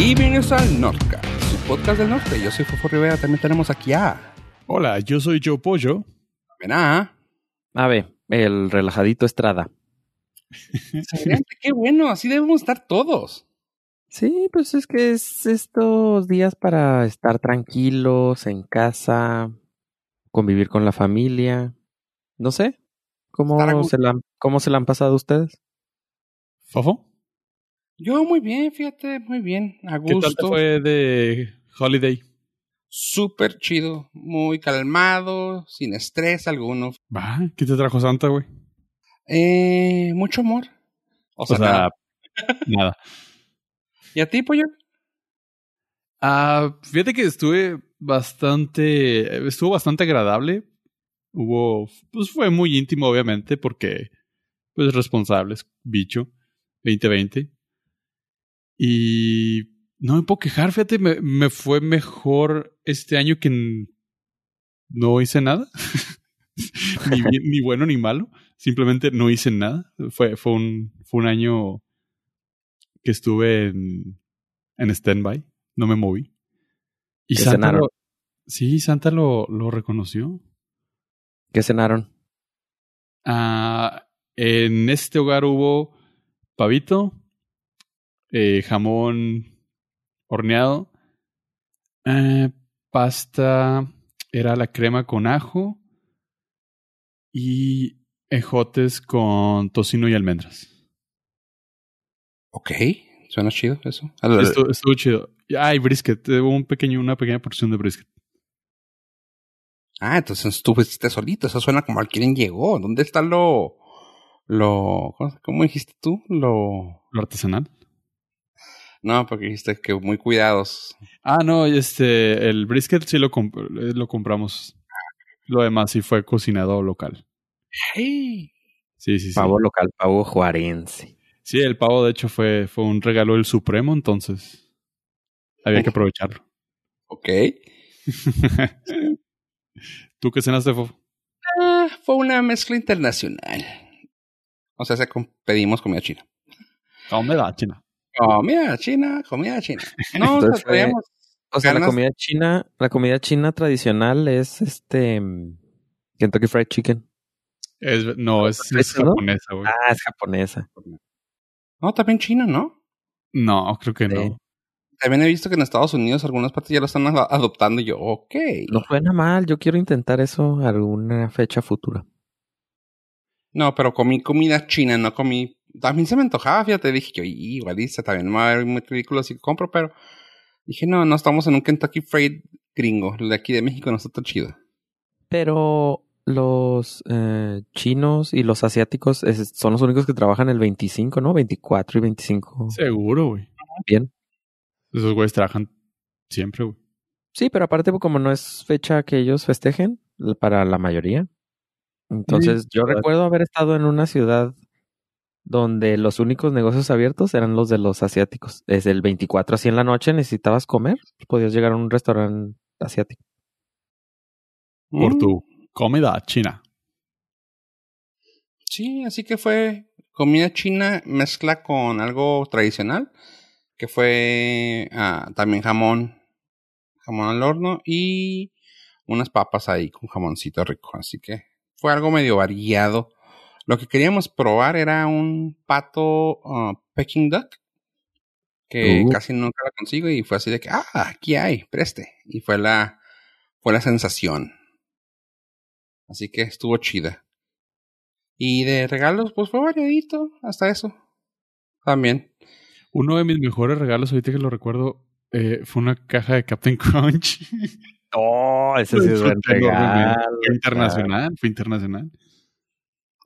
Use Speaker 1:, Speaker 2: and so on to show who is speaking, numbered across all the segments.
Speaker 1: Y bienvenidos al Norca, su podcast del norte. Yo soy Fofo Rivera, también tenemos aquí a...
Speaker 2: Hola, yo soy Joe Pollo.
Speaker 1: Ven a...
Speaker 3: A ver, el relajadito Estrada.
Speaker 1: Excelente, qué bueno, así debemos estar todos.
Speaker 3: Sí, pues es que es estos días para estar tranquilos en casa, convivir con la familia. No sé, ¿cómo, se, la, ¿cómo se la han pasado ustedes?
Speaker 2: ¿Fofo?
Speaker 1: Yo muy bien, fíjate, muy bien, a
Speaker 2: ¿Qué tal te
Speaker 1: gusto.
Speaker 2: fue de Holiday?
Speaker 1: Súper chido, muy calmado, sin estrés alguno.
Speaker 2: Va, ¿qué te trajo Santa, güey?
Speaker 1: Eh, mucho amor. O sea, nada.
Speaker 2: nada.
Speaker 1: ¿Y a ti, pollo?
Speaker 2: Ah, fíjate que estuve bastante, estuvo bastante agradable. Hubo, pues fue muy íntimo, obviamente, porque, pues, responsables, bicho, 2020. Y no me puedo quejar, fíjate, me, me fue mejor este año que no hice nada. ni, bien- ni bueno ni malo. Simplemente no hice nada. Fue, fue, un, fue un año que estuve en, en stand-by. No me moví. Y
Speaker 3: ¿Qué
Speaker 2: Santa
Speaker 3: cenaron?
Speaker 2: lo, sí, Santa lo, lo reconoció.
Speaker 3: ¿Qué cenaron?
Speaker 2: Ah, en este hogar hubo pavito, eh, jamón horneado, eh, pasta, era la crema con ajo y ejotes con tocino y almendras.
Speaker 1: Ok, suena chido eso.
Speaker 2: Estuvo, estuvo chido. Ah, y brisket, eh, hubo un pequeño, una pequeña porción de brisket.
Speaker 1: Ah, entonces tú fuiste solito, eso suena como al quien llegó. ¿Dónde está lo... lo... ¿cómo- ¿Cómo dijiste tú? Lo...
Speaker 2: Lo artesanal.
Speaker 1: No, porque dijiste que muy cuidados.
Speaker 2: Ah, no, este, el brisket sí lo, comp- eh, lo compramos. Lo demás sí fue cocinado local.
Speaker 1: Hey.
Speaker 2: Sí, sí, sí.
Speaker 3: Pavo local, pavo juarense.
Speaker 2: Sí, el pavo de hecho fue, fue un regalo del Supremo, entonces había que aprovecharlo.
Speaker 1: Ok.
Speaker 2: ¿Tú qué cenaste, Fofo?
Speaker 1: Ah, fue una mezcla internacional. O sea, se pedimos comida china.
Speaker 2: Comida china.
Speaker 1: Comida china, comida china. No, o sea,
Speaker 3: Entonces
Speaker 1: traíamos-
Speaker 3: O sea, la comida china, la comida china tradicional es este Kentucky Fried Chicken.
Speaker 2: Es- no, es, es japonesa, güey.
Speaker 3: Ah, es japonesa.
Speaker 1: No, también china, ¿no?
Speaker 2: No, creo que
Speaker 3: Sí.
Speaker 2: no.
Speaker 1: También he visto que en Estados Unidos algunas partes ya lo están ad- adoptando y yo, ok.
Speaker 3: No suena mal, yo quiero intentar eso alguna fecha futura.
Speaker 1: No, pero comí comida china, no comí. También se me antojaba, fíjate, dije yo, igual dice, también me va a ver muy ridículo si compro, pero dije, no, no estamos en un Kentucky Fried gringo. El de aquí de México no está tan chido.
Speaker 3: Pero los eh, chinos y los asiáticos es- son los únicos que trabajan el 25, ¿no? 24 y 25.
Speaker 2: Seguro, güey.
Speaker 3: Bien.
Speaker 2: Esos güeyes trabajan siempre, güey.
Speaker 3: Sí, pero aparte pues, como no es fecha que ellos festejen para la mayoría. Entonces yo recuerdo haber estado en una ciudad donde los únicos negocios abiertos eran los de los asiáticos. Desde el 24 así en la noche necesitabas comer, podías llegar a un restaurante asiático.
Speaker 2: Por
Speaker 1: Mm,
Speaker 2: tu comida china.
Speaker 1: Sí, así que fue comida china mezcla con algo tradicional, que fue ah, también jamón, jamón al horno y unas papas ahí con jamoncito rico. Así que fue algo medio variado. Lo que queríamos probar era un pato ah, Peking duck, que
Speaker 3: Uh.
Speaker 1: casi nunca la consigo y fue así de que, ah, aquí hay, preste. Y fue la, fue la sensación. Así que estuvo chida. Y de regalos, pues fue variadito, hasta eso. También.
Speaker 2: Uno de mis mejores regalos, ahorita que lo recuerdo, eh, fue una caja de Captain Crunch.
Speaker 3: Oh, ese
Speaker 2: Lo
Speaker 3: sí es buen regalo.
Speaker 2: Fue internacional, fue internacional.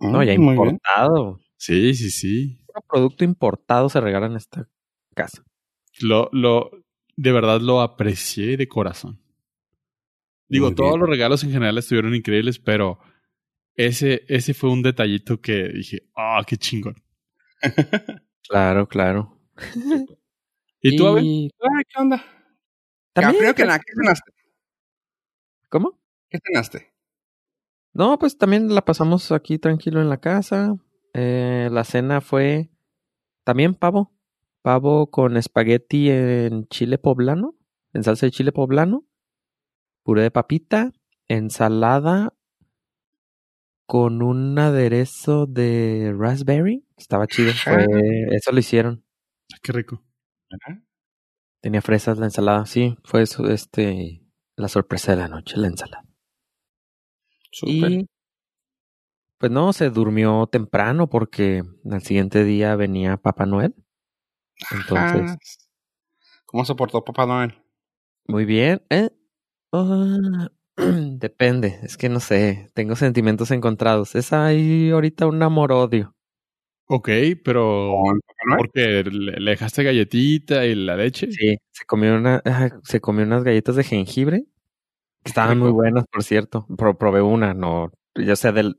Speaker 3: No, ya
Speaker 1: bien.
Speaker 3: importado.
Speaker 2: Sí, sí, sí.
Speaker 3: Un producto importado se regala en esta casa.
Speaker 2: Lo, lo, de verdad lo aprecié de corazón. Digo,
Speaker 1: Muy
Speaker 2: todos
Speaker 1: bien.
Speaker 2: los regalos en general estuvieron increíbles, pero ese, ese fue un detallito que dije, ah, qué chingón.
Speaker 3: Claro, claro.
Speaker 2: ¿Y tú, Abel?
Speaker 1: ¿tú, ah, ¿Qué onda?
Speaker 3: También,
Speaker 1: Primero que
Speaker 3: pues,
Speaker 1: nada, ¿qué cenaste?
Speaker 3: ¿Cómo?
Speaker 1: ¿Qué cenaste?
Speaker 3: No, pues también la pasamos aquí tranquilo en la casa. Eh, la cena fue también pavo. pavo con espagueti en chile poblano, en salsa de chile poblano, puré de papita, ensalada con un aderezo de raspberry. Estaba chido. Fue, eso lo hicieron.
Speaker 2: Ah, Qué rico.
Speaker 3: Tenía fresas la ensalada. Sí, fue eso, este, la sorpresa de la noche, la ensalada.
Speaker 1: Súper.
Speaker 3: Y pues no, se durmió temprano porque al siguiente día venía Papá Noel. Entonces,
Speaker 1: ¿Cómo se portó Papá Noel?
Speaker 3: muy bien. Eh, ah, depende, es que no sé, tengo sentimientos encontrados. Es ahí ahorita un amor-odio.
Speaker 2: Ok, pero porque le, dejaste galletita y la leche.
Speaker 3: Sí, se comió una, se comió unas galletas de jengibre estaban muy buenas, por cierto. Pro- probé una, no, ya sea del,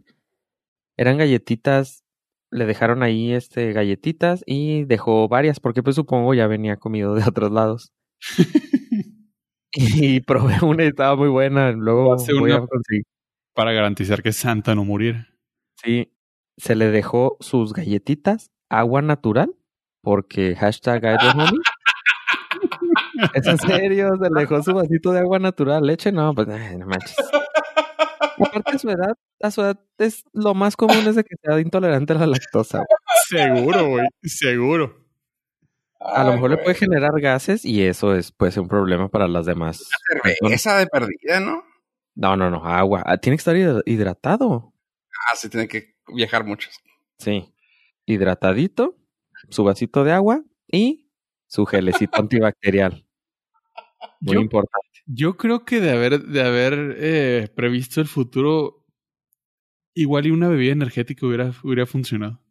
Speaker 3: eran galletitas, le dejaron ahí este galletitas y dejó varias porque pues supongo ya venía comido de otros lados. Y probé una y estaba muy buena. Luego
Speaker 2: Hace
Speaker 3: voy
Speaker 2: una-
Speaker 3: a conseguir.
Speaker 2: Para garantizar que Santa no muriera.
Speaker 3: Sí, se le dejó sus galletitas, agua natural, porque hashtag I don't homie. ¿Es en serio? Se le dejó su vasito de agua natural. Leche, no, pues ay, no manches. Aparte a su edad, a su edad es lo más común es de que sea intolerante a la lactosa. güey.
Speaker 2: Seguro, güey. Seguro.
Speaker 3: A lo
Speaker 1: Ay,
Speaker 3: mejor le puede generar gases y eso es puede ser un problema para las demás.
Speaker 1: Cerveza de perdida, ¿no?
Speaker 3: No, no, no, agua. Ah, Tiene que estar hid- hidratado.
Speaker 1: Ah, sí, tiene que viajar muchos.
Speaker 3: Sí. Hidratadito, su vasito de agua y su gelecito antibacterial. Muy
Speaker 2: Yo-
Speaker 3: importante.
Speaker 2: Yo creo que de haber, de haber eh, previsto el futuro, igual y una bebida energética hubiera, hubiera funcionado.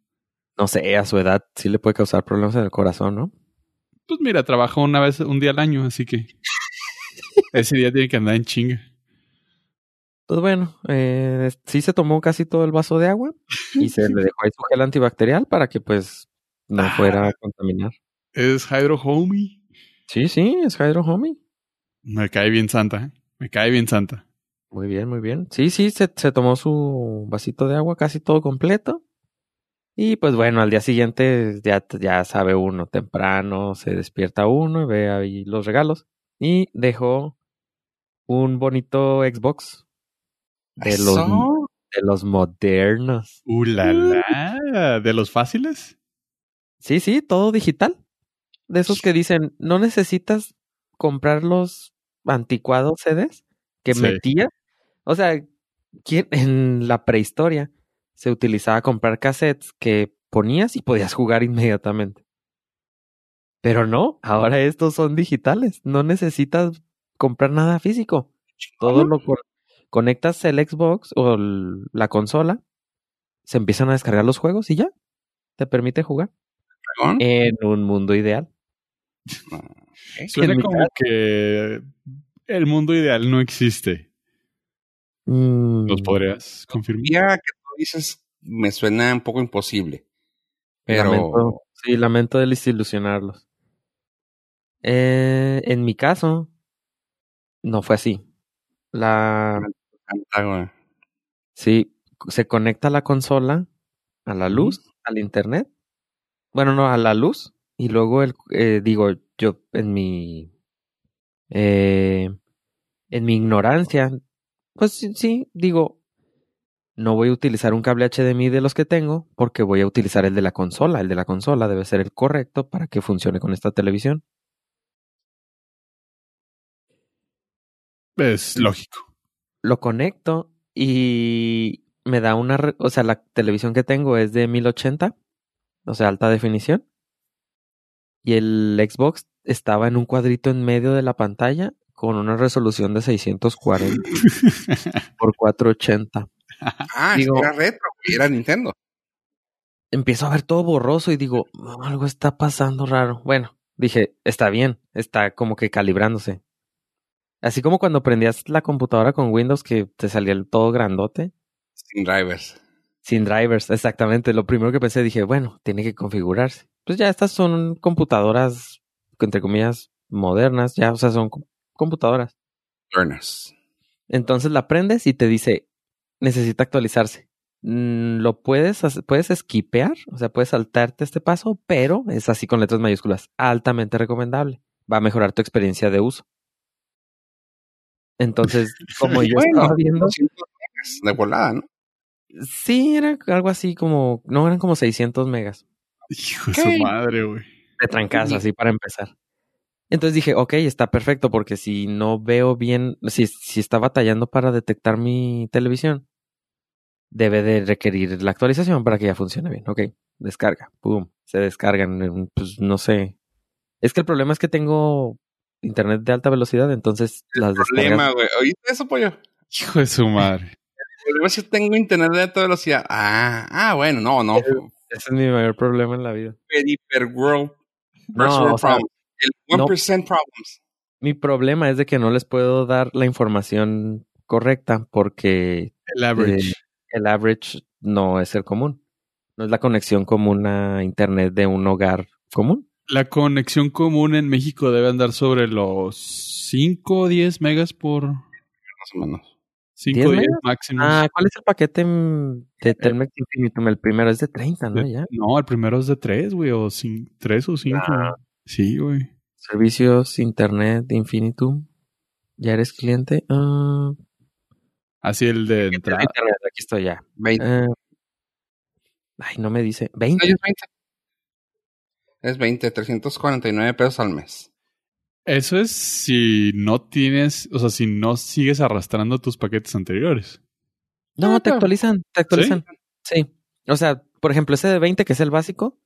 Speaker 3: No sé, a su edad sí le puede causar problemas en el corazón, ¿no?
Speaker 2: Pues mira, trabaja una vez, un día al año, así que ese día tiene que andar en chinga.
Speaker 3: Pues bueno, eh, sí se tomó casi todo el vaso de agua y se le dejó ahí su gel antibacterial para que pues no fuera a contaminar.
Speaker 2: Es Hydro Homie.
Speaker 3: Sí, sí, es Hydro Homie.
Speaker 2: Me cae bien Santa, ¿eh? Me cae bien Santa.
Speaker 3: Muy bien, muy bien. Sí, sí, se, se tomó su vasito de agua casi todo completo. Y pues bueno, al día siguiente ya, ya sabe uno, temprano se despierta uno y ve ahí los regalos. Y dejó un bonito Xbox de los, de los modernos.
Speaker 2: ¡Uh, la, la! ¿De los fáciles?
Speaker 3: Sí, sí, todo digital. De esos que dicen, no necesitas comprar los anticuados CDs que
Speaker 2: Sí.
Speaker 3: metía. O sea, ¿quién- en la prehistoria se utilizaba comprar cassettes que ponías y podías jugar inmediatamente. Pero no, ahora estos son digitales. No necesitas comprar nada físico. Todo lo con- conectas el Xbox o el- la consola, se empiezan a descargar los juegos y ya te permite jugar en un mundo ideal.
Speaker 2: Suena como
Speaker 3: caso-
Speaker 2: que el mundo ideal no existe.
Speaker 3: Mm,
Speaker 2: ¿Los podrías confirmar?
Speaker 1: Ya que tú dices, me suena un poco imposible. Pero.
Speaker 3: Lamento, sí, lamento desilusionarlos. Eh, en mi caso, no fue así. La, sí, se conecta la consola a la luz, al internet. Bueno, no, a la luz. Y luego, el, eh, digo, yo en mi, eh, en mi ignorancia, pues sí, sí, digo, no voy a utilizar un cable HDMI de los que tengo porque voy a utilizar el de la consola. El de la consola debe ser el correcto para que funcione con esta televisión.
Speaker 2: Es lógico.
Speaker 3: Lo conecto y me da una, o sea, la televisión que tengo es de 1080, o sea, alta definición. Y el Xbox estaba en un cuadrito en medio de la pantalla con una resolución de 640 por 480.
Speaker 1: Ah,
Speaker 3: Digo-
Speaker 1: era retro, güey, era Nintendo.
Speaker 3: empiezo a ver todo borroso y digo, "No, algo está pasando raro. Bueno, dije, está bien, está como que calibrándose. Así como cuando prendías la computadora con Windows que te salía el todo grandote,
Speaker 1: Sin drivers.
Speaker 3: sin drivers, exactamente. Lo primero que pensé, dije, bueno, tiene que configurarse. Pues ya estas son computadoras, entre comillas, modernas, ya, o sea, son co- computadoras.
Speaker 1: Learners.
Speaker 3: Entonces la prendes y te dice, necesita actualizarse. mm, lo puedes, hacer- puedes esquipear, o sea, puedes saltarte este paso, pero es así con letras mayúsculas, altamente recomendable. Va a mejorar tu experiencia de uso. Entonces, como yo
Speaker 1: Bueno,
Speaker 3: estaba viendo,
Speaker 1: 200 megas de volada, ¿no?
Speaker 3: sí, era algo así como, no, eran como 600 megas
Speaker 2: Hijo de su madre, güey.
Speaker 3: de trancazo,
Speaker 1: Sí.
Speaker 3: así para empezar. Entonces dije, ok, está perfecto, porque si no veo bien, si, si está batallando para detectar mi televisión, debe de requerir la actualización para que ya funcione bien. Ok, descarga, pum, se descargan, en, pues no sé. Es que el problema es que tengo internet de alta velocidad, entonces las descargas.
Speaker 1: Problema, güey. ¿Oíste eso, pollo?
Speaker 2: Hijo de su madre.
Speaker 1: El problema es que tengo internet de alta velocidad. Ah, ah, bueno, no, no.
Speaker 3: Ese es mi mayor problema en la vida.
Speaker 1: Periper World.
Speaker 3: No, o sea,
Speaker 1: problem. El
Speaker 3: no.
Speaker 1: 1% problems.
Speaker 3: Mi problema es de que no les puedo dar la información correcta porque
Speaker 2: El average.
Speaker 3: Eh, el average no es el común. No es la conexión común a internet de un hogar común.
Speaker 2: La conexión común en México debe andar sobre los 5 o 10 megas por
Speaker 1: Más o menos.
Speaker 2: 5
Speaker 3: ¿10
Speaker 2: o 10
Speaker 3: megas?
Speaker 2: máximo.
Speaker 3: Ah, ¿cuál es el paquete de Telmex Infinitum? El primero es de 30, ¿no? Ya.
Speaker 2: No, el primero es de 3, güey, o 3 o 5.
Speaker 3: Ah.
Speaker 2: Sí, güey.
Speaker 3: Servicios, internet, Infinitum. ¿Ya eres cliente? Ah,
Speaker 2: Así el de entrada.
Speaker 3: internet, aquí estoy ya.
Speaker 1: 20.
Speaker 3: Ah, ay, no me dice. 20.
Speaker 1: No, es 20. Es 20, 349 pesos al mes.
Speaker 2: Eso es si no tienes, o sea, si no sigues arrastrando tus paquetes anteriores.
Speaker 3: No,
Speaker 1: Ah,
Speaker 3: te actualizan, te actualizan. Sí. O sea, por ejemplo, ese de 20, que es el básico,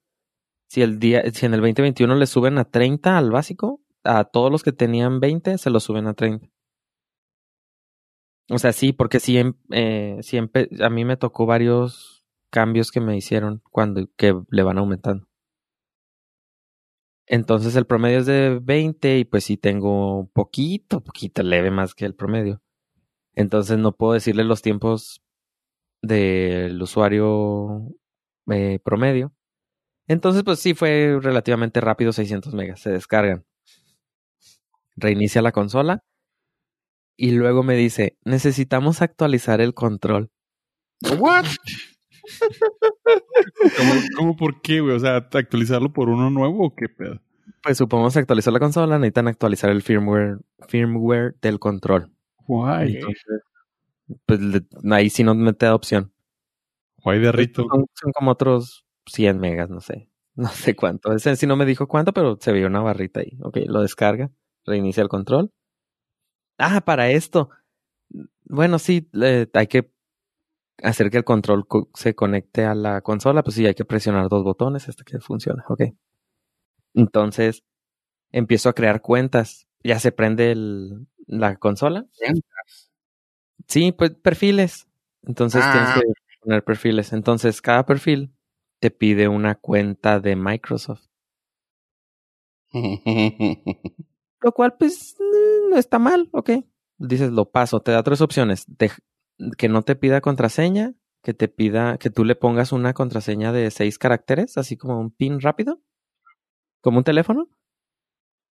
Speaker 3: si el día, si en el 2021 le suben a 30 al básico, a todos los que tenían 20 se lo suben a 30. O sea, sí, porque sí, em- eh, sí empe- a mí me tocó varios cambios que me hicieron cuando que le van aumentando. Entonces el promedio es de 20 y pues sí tengo un poquito, poquito leve más que el promedio. Entonces no puedo decirle los tiempos del usuario eh, promedio. Entonces pues sí fue relativamente rápido, 600 megas, se descargan. Reinicia la consola y luego me dice, necesitamos actualizar el control.
Speaker 1: ¿What?
Speaker 2: ¿Cómo, cómo por qué, güey? O sea, ¿actualizarlo por uno nuevo o qué pedo?
Speaker 3: Pues supongamos que actualizó la consola, necesitan actualizar el firmware, firmware del control.
Speaker 2: Guay.
Speaker 3: Entonces, pues le- ahí sí no me te da opción.
Speaker 2: Guay de rito.
Speaker 3: Son, son como otros 100 megas, no sé. No sé cuánto. Ese sí no me dijo cuánto, pero se veía una barrita ahí. Ok, lo descarga, reinicia el control. Ah, para esto. Bueno, sí, hay que hacer que el control co- se conecte a la consola. Pues sí, hay que presionar dos botones hasta que funcione. Ok. Entonces, empiezo a crear cuentas. Ya se prende el- la consola. Sí, pues perfiles. Entonces
Speaker 1: Ah.
Speaker 3: tienes que poner perfiles. Entonces, cada perfil te pide una cuenta de Microsoft. Lo cual, pues, no está mal, ok. Dices, lo paso. Te da tres opciones. De- que no te pida contraseña, que te pida, que tú le pongas una contraseña de seis caracteres, así como un pin rápido, como un teléfono,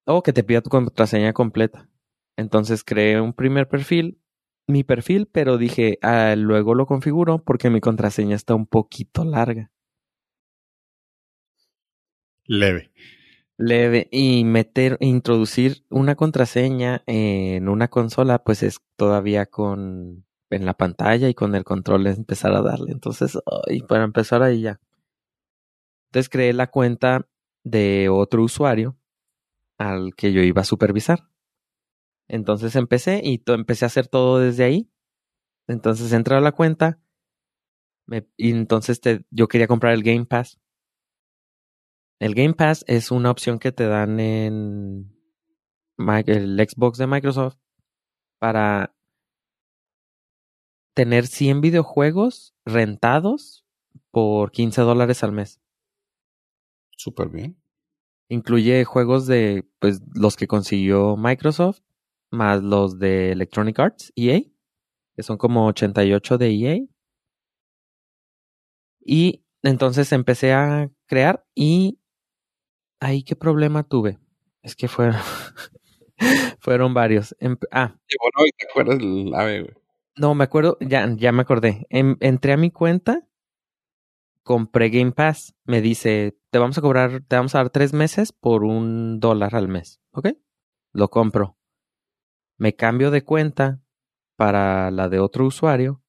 Speaker 3: o que te pida tu contraseña completa. Entonces creé un primer perfil, mi perfil, pero dije, ah, luego lo configuro porque mi contraseña está un poquito larga.
Speaker 2: Leve.
Speaker 3: leve y meter, introducir una contraseña en una consola, pues es todavía con en la pantalla y con el control empezar a darle. Entonces, y para empezar ahí ya. Entonces creé la cuenta de otro usuario al que yo iba a supervisar. Entonces empecé y empecé a hacer todo desde ahí. Entonces entré a la cuenta y entonces te, yo quería comprar el Game Pass. El Game Pass es una opción que te dan en el Xbox de Microsoft para tener 100 videojuegos rentados por 15 dólares al mes.
Speaker 1: Súper bien.
Speaker 3: Incluye juegos de pues los que consiguió Microsoft más los de Electronic Arts, EA, que son como 88 de EA. Y entonces empecé a crear y ahí qué problema tuve. Es que fueron fueron varios. Em- ah,
Speaker 1: y te acuerdas del ave, güey.
Speaker 3: No, me acuerdo, ya, ya me acordé. En- entré a mi cuenta, compré Game Pass. Me dice, te vamos a cobrar, te vamos a dar tres meses por un dólar al mes. ¿Ok? Lo compro. Me cambio de cuenta para la de otro usuario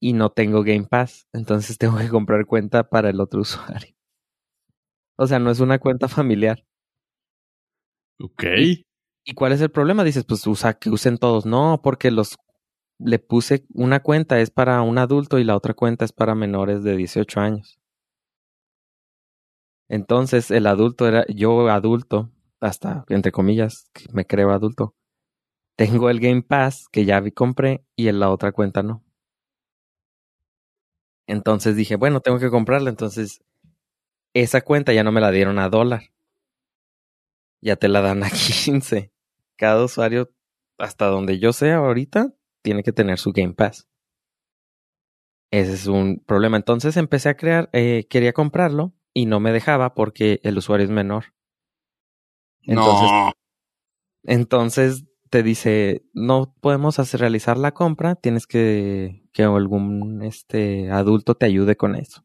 Speaker 3: y no tengo Game Pass. Entonces tengo que comprar cuenta para el otro usuario. O sea, no es una cuenta familiar.
Speaker 2: Ok.
Speaker 3: ¿Y cuál es el problema? Dices, pues usa que usen todos. No, porque los le puse una cuenta es para un adulto y la otra cuenta es para menores de 18 años. Entonces, el adulto era yo adulto, hasta entre comillas, me creo adulto. Tengo el Game Pass que ya vi compré y en la otra cuenta no. Entonces dije, bueno, tengo que comprarla. Entonces, esa cuenta ya no me la dieron a dólar. Ya te la dan a 15. Cada usuario, hasta donde yo sé ahorita, tiene que tener su Game Pass. Ese es un problema. Entonces empecé a crear, eh, quería comprarlo y no me dejaba porque el usuario es menor. Entonces,
Speaker 1: no.
Speaker 3: entonces te dice, no podemos hacer realizar la compra, tienes que que algún este adulto te ayude con eso.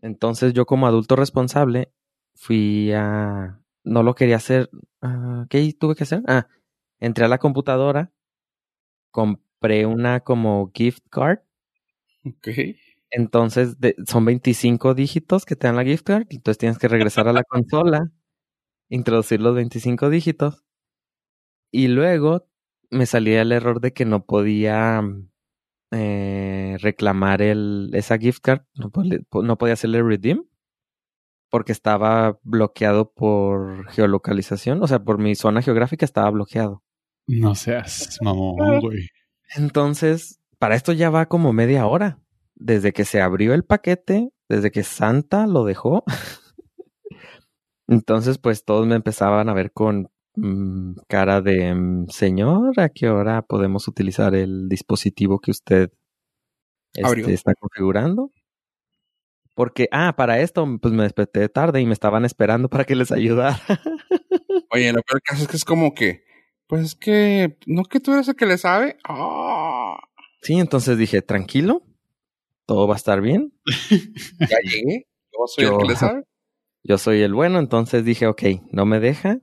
Speaker 3: Entonces yo como adulto responsable fui a no lo quería hacer, ah, ¿qué tuve que hacer? Ah, entré a la computadora, compré una como gift card,
Speaker 1: Ok.
Speaker 3: entonces de- son 25 dígitos que te dan la gift card, entonces tienes que regresar a la consola, introducir los 25 dígitos y luego me salía el error de que no podía eh, reclamar el, esa gift card, no, no podía hacerle redeem porque estaba bloqueado por geolocalización, o sea, por mi zona geográfica estaba bloqueado.
Speaker 2: No seas mamón, güey.
Speaker 3: Entonces, para esto ya va como media hora. Desde que se abrió el paquete, desde que Santa lo dejó. Entonces, pues todos me empezaban a ver con mm, cara de mm, señor, ¿a qué hora podemos utilizar el dispositivo que usted este, está configurando? Porque, ah, para esto, pues me desperté tarde y me estaban esperando para que les ayudara.
Speaker 1: Oye, lo peor caso es que es como que, pues es que, ¿no que tú eres el que le sabe? Ah,
Speaker 3: sí, entonces dije, tranquilo, todo va a estar bien.
Speaker 1: ya llegué. Yo soy
Speaker 3: Yo-
Speaker 1: el que le sabe.
Speaker 3: Yo soy el bueno, entonces dije, ok, no me deja.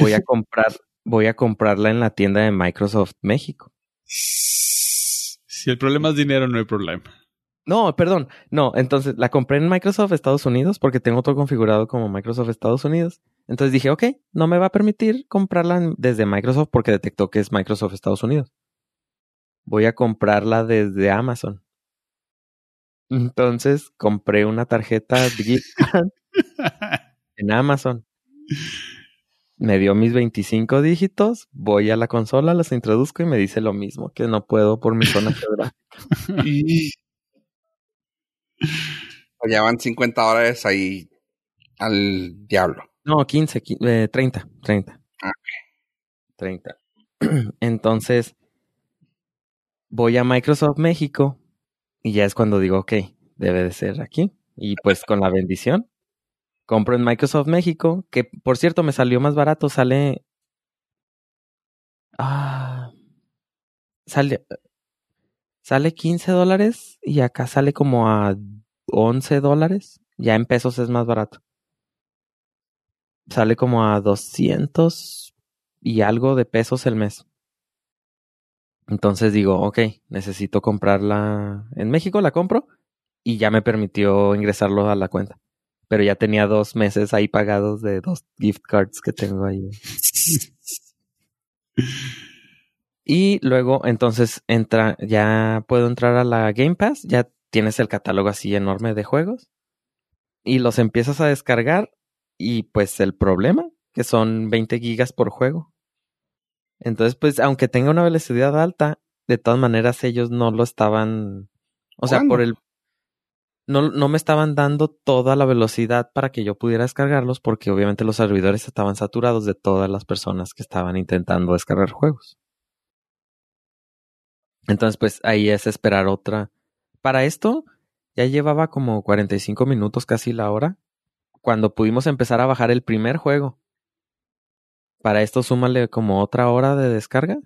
Speaker 3: Voy a comprar, voy a comprarla en la tienda de Microsoft México.
Speaker 2: Si el problema es dinero, no hay problema.
Speaker 3: No, perdón, no, entonces la compré en Microsoft Estados Unidos porque tengo todo configurado como Microsoft Estados Unidos. Entonces dije, ok, no me va a permitir comprarla desde Microsoft porque detectó que es Microsoft Estados Unidos. Voy a comprarla desde Amazon. Entonces compré una tarjeta en Amazon. Me dio mis 25 dígitos, voy a la consola, los introduzco y me dice lo mismo, que no puedo por mi zona geográfica.
Speaker 1: Y... Ya van 50 dólares ahí al diablo.
Speaker 3: No, 15, qui- eh, 30, 30.
Speaker 1: Ah,
Speaker 3: 30. Entonces, voy a Microsoft México y ya es cuando digo, ok, debe de ser aquí. Y pues con la bendición, compro en Microsoft México, que por cierto me salió más barato, sale... Ah, sale... Sale 15 dólares y acá sale como a 11 dólares. Ya en pesos es más barato. Sale como a 200 y algo de pesos el mes. Entonces digo, ok, necesito comprarla en México, la compro y ya me permitió ingresarlo a la cuenta. Pero ya tenía dos meses ahí pagados de dos gift cards que tengo ahí. Y luego entonces entra, ya puedo entrar a la Game Pass, ya tienes el catálogo así enorme de juegos y los empiezas a descargar y pues el problema que son 20 gigas por juego. Entonces pues aunque tenga una velocidad alta, de todas maneras ellos no lo estaban, o sea, por el no, no me estaban dando toda la velocidad para que yo pudiera descargarlos porque obviamente los servidores estaban saturados de todas las personas que estaban intentando descargar juegos. Entonces, pues ahí es esperar otra. Para esto, ya llevaba como 45 minutos, casi la hora, cuando pudimos empezar a bajar el primer juego. Para esto, súmale como otra hora de descarga.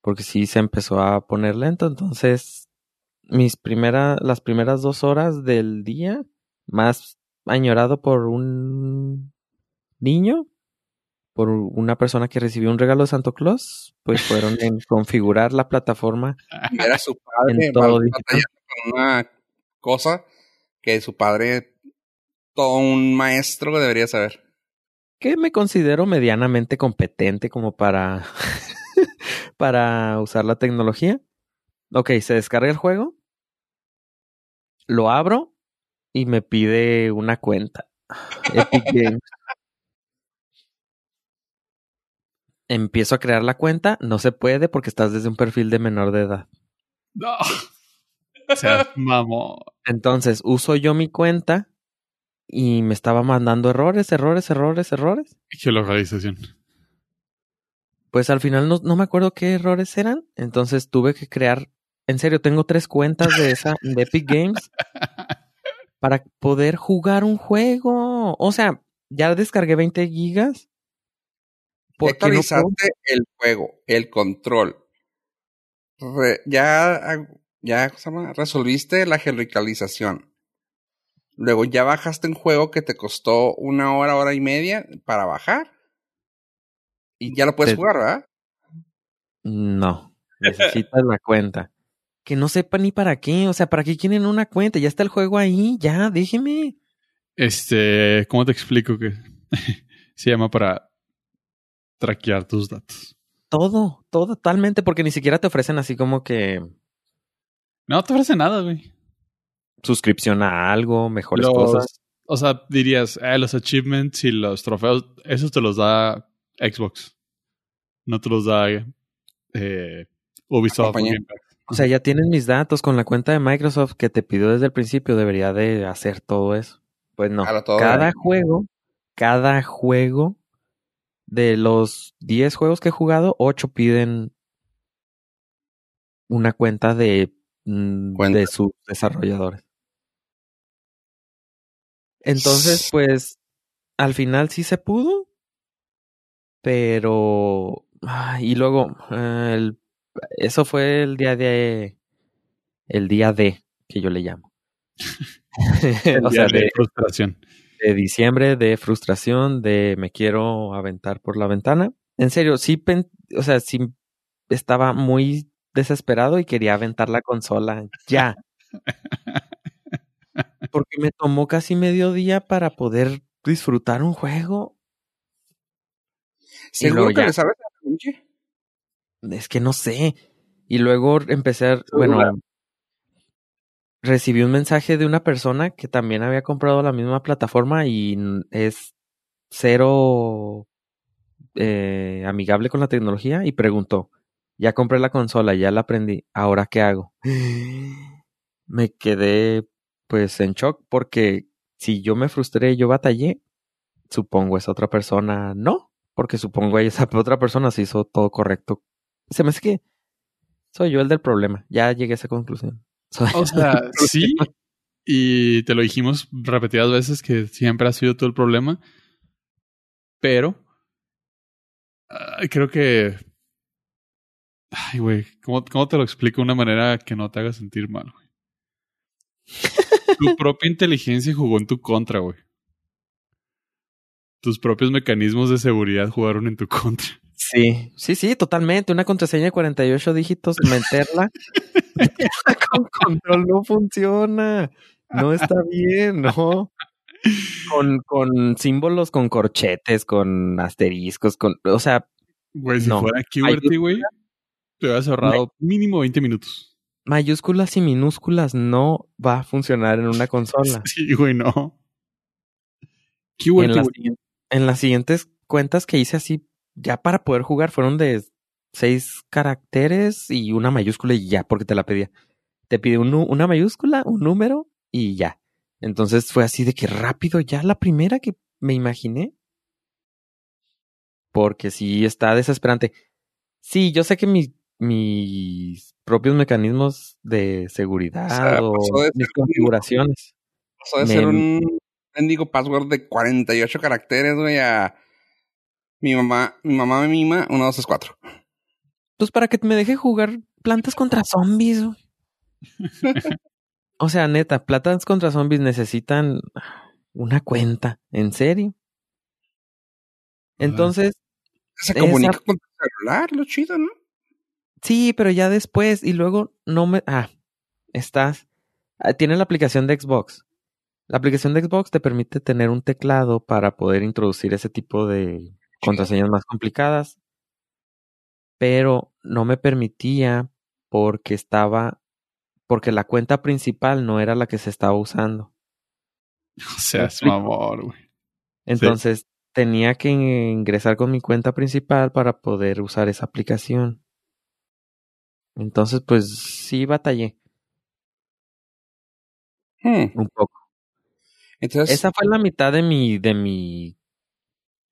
Speaker 3: porque sí se empezó a poner lento. Entonces, mis primeras, las primeras dos horas del día, más añorado por un niño, por una persona que recibió un regalo de Santo Claus, pues fueron en configurar la plataforma.
Speaker 1: Era su padre
Speaker 3: En todo
Speaker 1: con una cosa que su padre, todo un maestro debería saber.
Speaker 3: que me considero medianamente competente como para, para usar la tecnología. Ok, se descarga el juego, lo abro y me pide una cuenta. Epic Games. Empiezo a crear la cuenta, no se puede porque estás desde un perfil de menor de edad.
Speaker 2: No. O sea, mamón.
Speaker 3: Entonces uso yo mi cuenta y me estaba mandando errores, errores, errores, errores.
Speaker 2: Geolocalización.
Speaker 3: Pues al final no, no me acuerdo qué errores eran. Entonces tuve que crear. En serio, tengo tres cuentas de esa de Epic Games para poder jugar un juego. O sea, ya descargué 20 gigas.
Speaker 1: Ya
Speaker 3: ¿Por qué no puedo?
Speaker 1: actualizaste el juego, el control. Re- ya, ya ¿cómo se llama? resolviste la geolocalización. Luego ya bajaste un juego que te costó una hora, hora y media para bajar. Y ya lo puedes
Speaker 3: Te-
Speaker 1: jugar, ¿verdad?
Speaker 3: No, necesitas la cuenta. Que no sepa ni para qué. O sea, ¿para qué quieren una cuenta? Ya está el juego ahí. Ya, déjeme.
Speaker 2: Este, ¿cómo te explico que se llama para traquear tus datos?
Speaker 3: Todo, todo, totalmente. Porque ni siquiera te ofrecen así como que
Speaker 2: No te ofrece nada, güey.
Speaker 3: suscripción a algo, mejores
Speaker 2: Los-
Speaker 3: cosas.
Speaker 2: O sea, dirías, eh, los achievements y los trofeos, esos te los da Xbox. No te los da eh, Ubisoft. o
Speaker 3: sea, ya tienen mis datos con la cuenta de Microsoft que te pidió desde el principio. Debería de hacer todo eso. Pues no.
Speaker 1: Claro, todo.
Speaker 3: cada juego, cada juego de los 10 juegos que he jugado, 8 piden una cuenta de, mm,
Speaker 1: Cuenta.
Speaker 3: de sus desarrolladores. Entonces, pues, al final sí se pudo, pero... ah, y luego, el- eso fue el día de... El día de, que yo le llamo. o sea,
Speaker 2: Ya de
Speaker 3: de,
Speaker 2: frustración.
Speaker 3: De diciembre, de frustración, de me quiero aventar por la ventana. En serio, sí, o sea, sí estaba muy desesperado y quería aventar la consola ya. Porque me tomó casi medio día para poder disfrutar un juego.
Speaker 1: ¿Seguro que
Speaker 3: ya.
Speaker 1: le sabes a la pinche?
Speaker 3: Es que no sé. Y luego empecé bueno, recibí un mensaje de una persona que también había comprado la misma plataforma y es cero eh, amigable con la tecnología y preguntó, ya compré la consola, ya la aprendí, ¿ahora qué hago? Me quedé pues en shock porque si yo me frustré yo batallé, supongo esa otra persona no, porque supongo esa otra persona se hizo todo correcto. Se me hace que soy yo el del problema, ya llegué a esa conclusión.
Speaker 2: O sea, sí. Y te lo dijimos repetidas veces que siempre ha sido todo el problema. Pero ah, creo que. Ay, güey. ¿cómo, ¿Cómo te lo explico de una manera que no te haga sentir mal, güey? tu propia inteligencia jugó en tu contra, güey. Tus propios mecanismos de seguridad jugaron en tu contra.
Speaker 3: Sí, sí, sí, totalmente. Una contraseña de 48 dígitos, meterla con control no funciona. No está bien, no. Con, con símbolos, con corchetes, con asteriscos, con, o sea,
Speaker 2: Güey, si
Speaker 3: No.
Speaker 2: fuera QWERTY, güey, te hubieras ahorrado mínimo 20 minutos.
Speaker 3: mayúsculas y minúsculas no va a funcionar en una consola.
Speaker 2: Sí, güey, no.
Speaker 3: En
Speaker 2: QWERTY,
Speaker 3: las,
Speaker 2: güey.
Speaker 3: siguientes- en las siguientes cuentas que hice así, ya para poder jugar, fueron de seis caracteres y una mayúscula y ya, porque te la pedía. Te pide un una mayúscula, un número y ya. Entonces fue así de que rápido, ya la primera que me imaginé. Porque sí está desesperante. Sí, yo sé que mi- mis propios mecanismos de seguridad
Speaker 1: O sea,
Speaker 3: o,
Speaker 1: pasó de
Speaker 3: mis configuraciones.
Speaker 1: Pasó de
Speaker 3: Me-
Speaker 1: ser un mendigo password de 48 caracteres, güey, a mi mamá, mi mamá me mima, 1, 2, 3, 4.
Speaker 3: Pues para que me deje jugar plantas contra zombies. o sea, neta, plantas contra zombies necesitan una cuenta. ¿En serio? Entonces,
Speaker 1: Se
Speaker 3: Esa-
Speaker 1: comunica con tu celular, lo chido, ¿no?
Speaker 3: sí, pero ya después y luego no me... Ah, estás... ah, Tiene la aplicación de Xbox. La aplicación de Xbox te permite tener un teclado para poder introducir ese tipo de contraseñas más complicadas. Pero no me permitía porque estaba... Porque la cuenta principal no era la que se estaba usando.
Speaker 2: O sea, es mamor, güey.
Speaker 3: Entonces tenía que ingresar con mi cuenta principal para poder usar esa aplicación. Entonces, pues sí batallé
Speaker 1: Hmm.
Speaker 3: un poco.
Speaker 1: Entonces,
Speaker 3: Esa fue la mitad de mi, de mi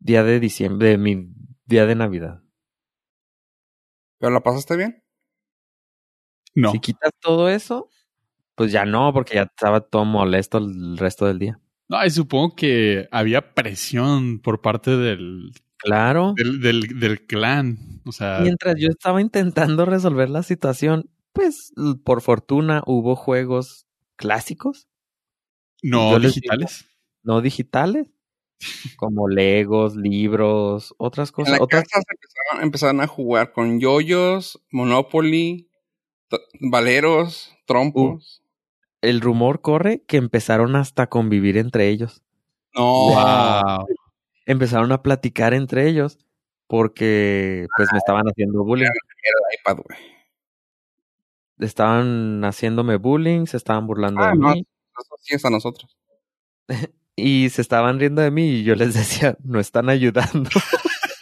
Speaker 3: día de diciembre, de mi día de Navidad.
Speaker 1: ¿pero la pasaste bien?
Speaker 2: No.
Speaker 3: Si quitas todo eso, pues ya no, porque ya estaba todo molesto el resto del día.
Speaker 2: No, y supongo que había presión por parte del,
Speaker 3: Claro.
Speaker 2: del, del, del clan. O sea,
Speaker 3: Mientras yo estaba intentando resolver la situación, pues por fortuna hubo juegos clásicos
Speaker 2: no digitales.
Speaker 3: no digitales, como Legos, libros, otras
Speaker 1: En
Speaker 3: cosas.
Speaker 1: la
Speaker 3: Otras,
Speaker 1: casa empezaron, empezaron a jugar con yoyos, Monopoly, valeros, trompos.
Speaker 3: el rumor corre que empezaron hasta a convivir entre ellos.
Speaker 1: No.
Speaker 2: Wow.
Speaker 3: Empezaron a platicar entre ellos porque pues me estaban haciendo bullying.
Speaker 1: Era iPad, güey.
Speaker 3: Estaban haciéndome bullying, se estaban burlando
Speaker 1: Ah,
Speaker 3: de
Speaker 1: no.
Speaker 3: mí
Speaker 1: Eso sí es a nosotros.
Speaker 3: y se estaban riendo de mí y yo les decía, no están ayudando.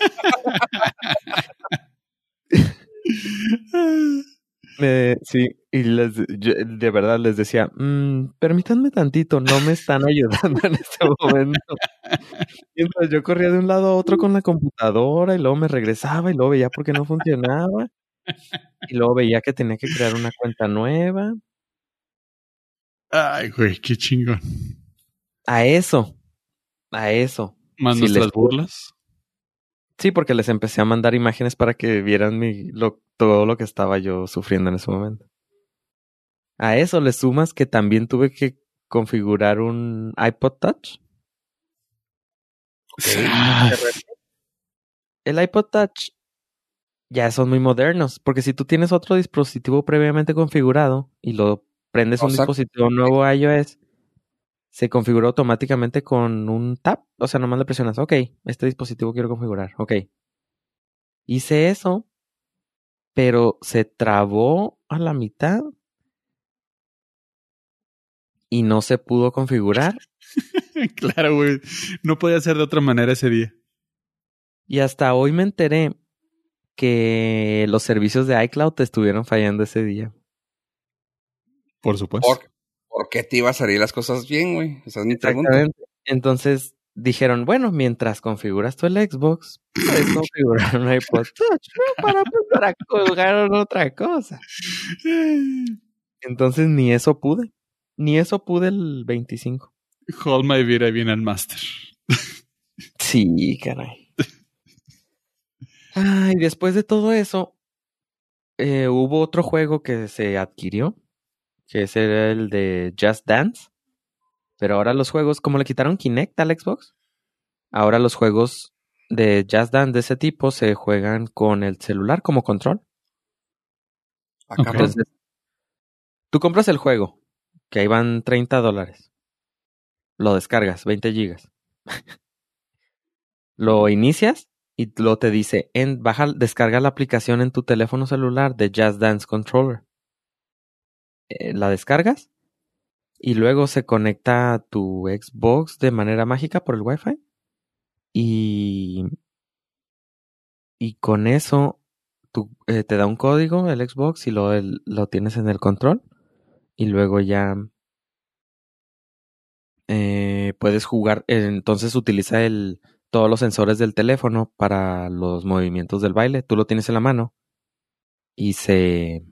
Speaker 3: Me- sí, y les, de verdad les decía, "Mm, permítanme tantito, no me están ayudando en este momento. Mientras yo corría de un lado a otro con la computadora y luego me regresaba y luego veía por qué no funcionaba. Y luego veía que tenía que crear una cuenta nueva.
Speaker 2: Ay, güey, qué chingón.
Speaker 3: A eso, a eso.
Speaker 2: Más
Speaker 3: Sí,
Speaker 2: nuestras
Speaker 3: les-
Speaker 2: burlas.
Speaker 3: Sí, porque les empecé a mandar imágenes para que vieran mi, lo, todo lo que estaba yo sufriendo en ese momento. A eso le sumas que también tuve que configurar un iPod Touch. El iPod Touch ya son muy modernos, porque si tú tienes otro dispositivo previamente configurado y lo prendes
Speaker 1: O
Speaker 3: un
Speaker 1: sea,
Speaker 3: dispositivo nuevo iOS, se configura automáticamente con un tap. O sea, nomás le presionas, ok, este dispositivo quiero configurar, ok. Hice eso, pero se trabó a la mitad y no se pudo configurar.
Speaker 2: claro, güey. No podía ser de otra manera ese día.
Speaker 3: Y hasta hoy me enteré que los servicios de iCloud te estuvieron fallando ese día.
Speaker 2: Por supuesto.
Speaker 1: ¿Por, ¿Por qué te iba a salir las cosas bien, güey? Esa es mi pregunta.
Speaker 3: Exactamente. Entonces dijeron, bueno, mientras configuras tú el Xbox, puedes configurar un iPod Touch, ¿no? Para empezar a jugar en otra cosa. Entonces ni eso pude. Ni eso pude el 25.
Speaker 2: Hold my beer, I viene al master.
Speaker 3: Sí, caray. Ay, después de todo eso, eh, hubo otro juego que se adquirió, que ese era el de Just Dance. Pero ahora los juegos, como le quitaron Kinect al Xbox, ahora los juegos de Just Dance de ese tipo se juegan con el celular como control.
Speaker 1: Ah,
Speaker 2: Ok.
Speaker 1: cabrón.
Speaker 3: Entonces, tú compras el juego, que ahí van 30 dólares. Lo descargas, 20 gigas. lo inicias y lo te dice, en, baja, descarga la aplicación en tu teléfono celular de Just Dance Controller. Eh, la descargas y luego se conecta a tu Xbox de manera mágica por el Wi-Fi. Y, y con eso eh, te da un código el Xbox y lo, lo tienes en el control. Y luego ya eh, puedes jugar. Entonces utiliza el, todos los sensores del teléfono para los movimientos del baile. Tú lo tienes en la mano y se.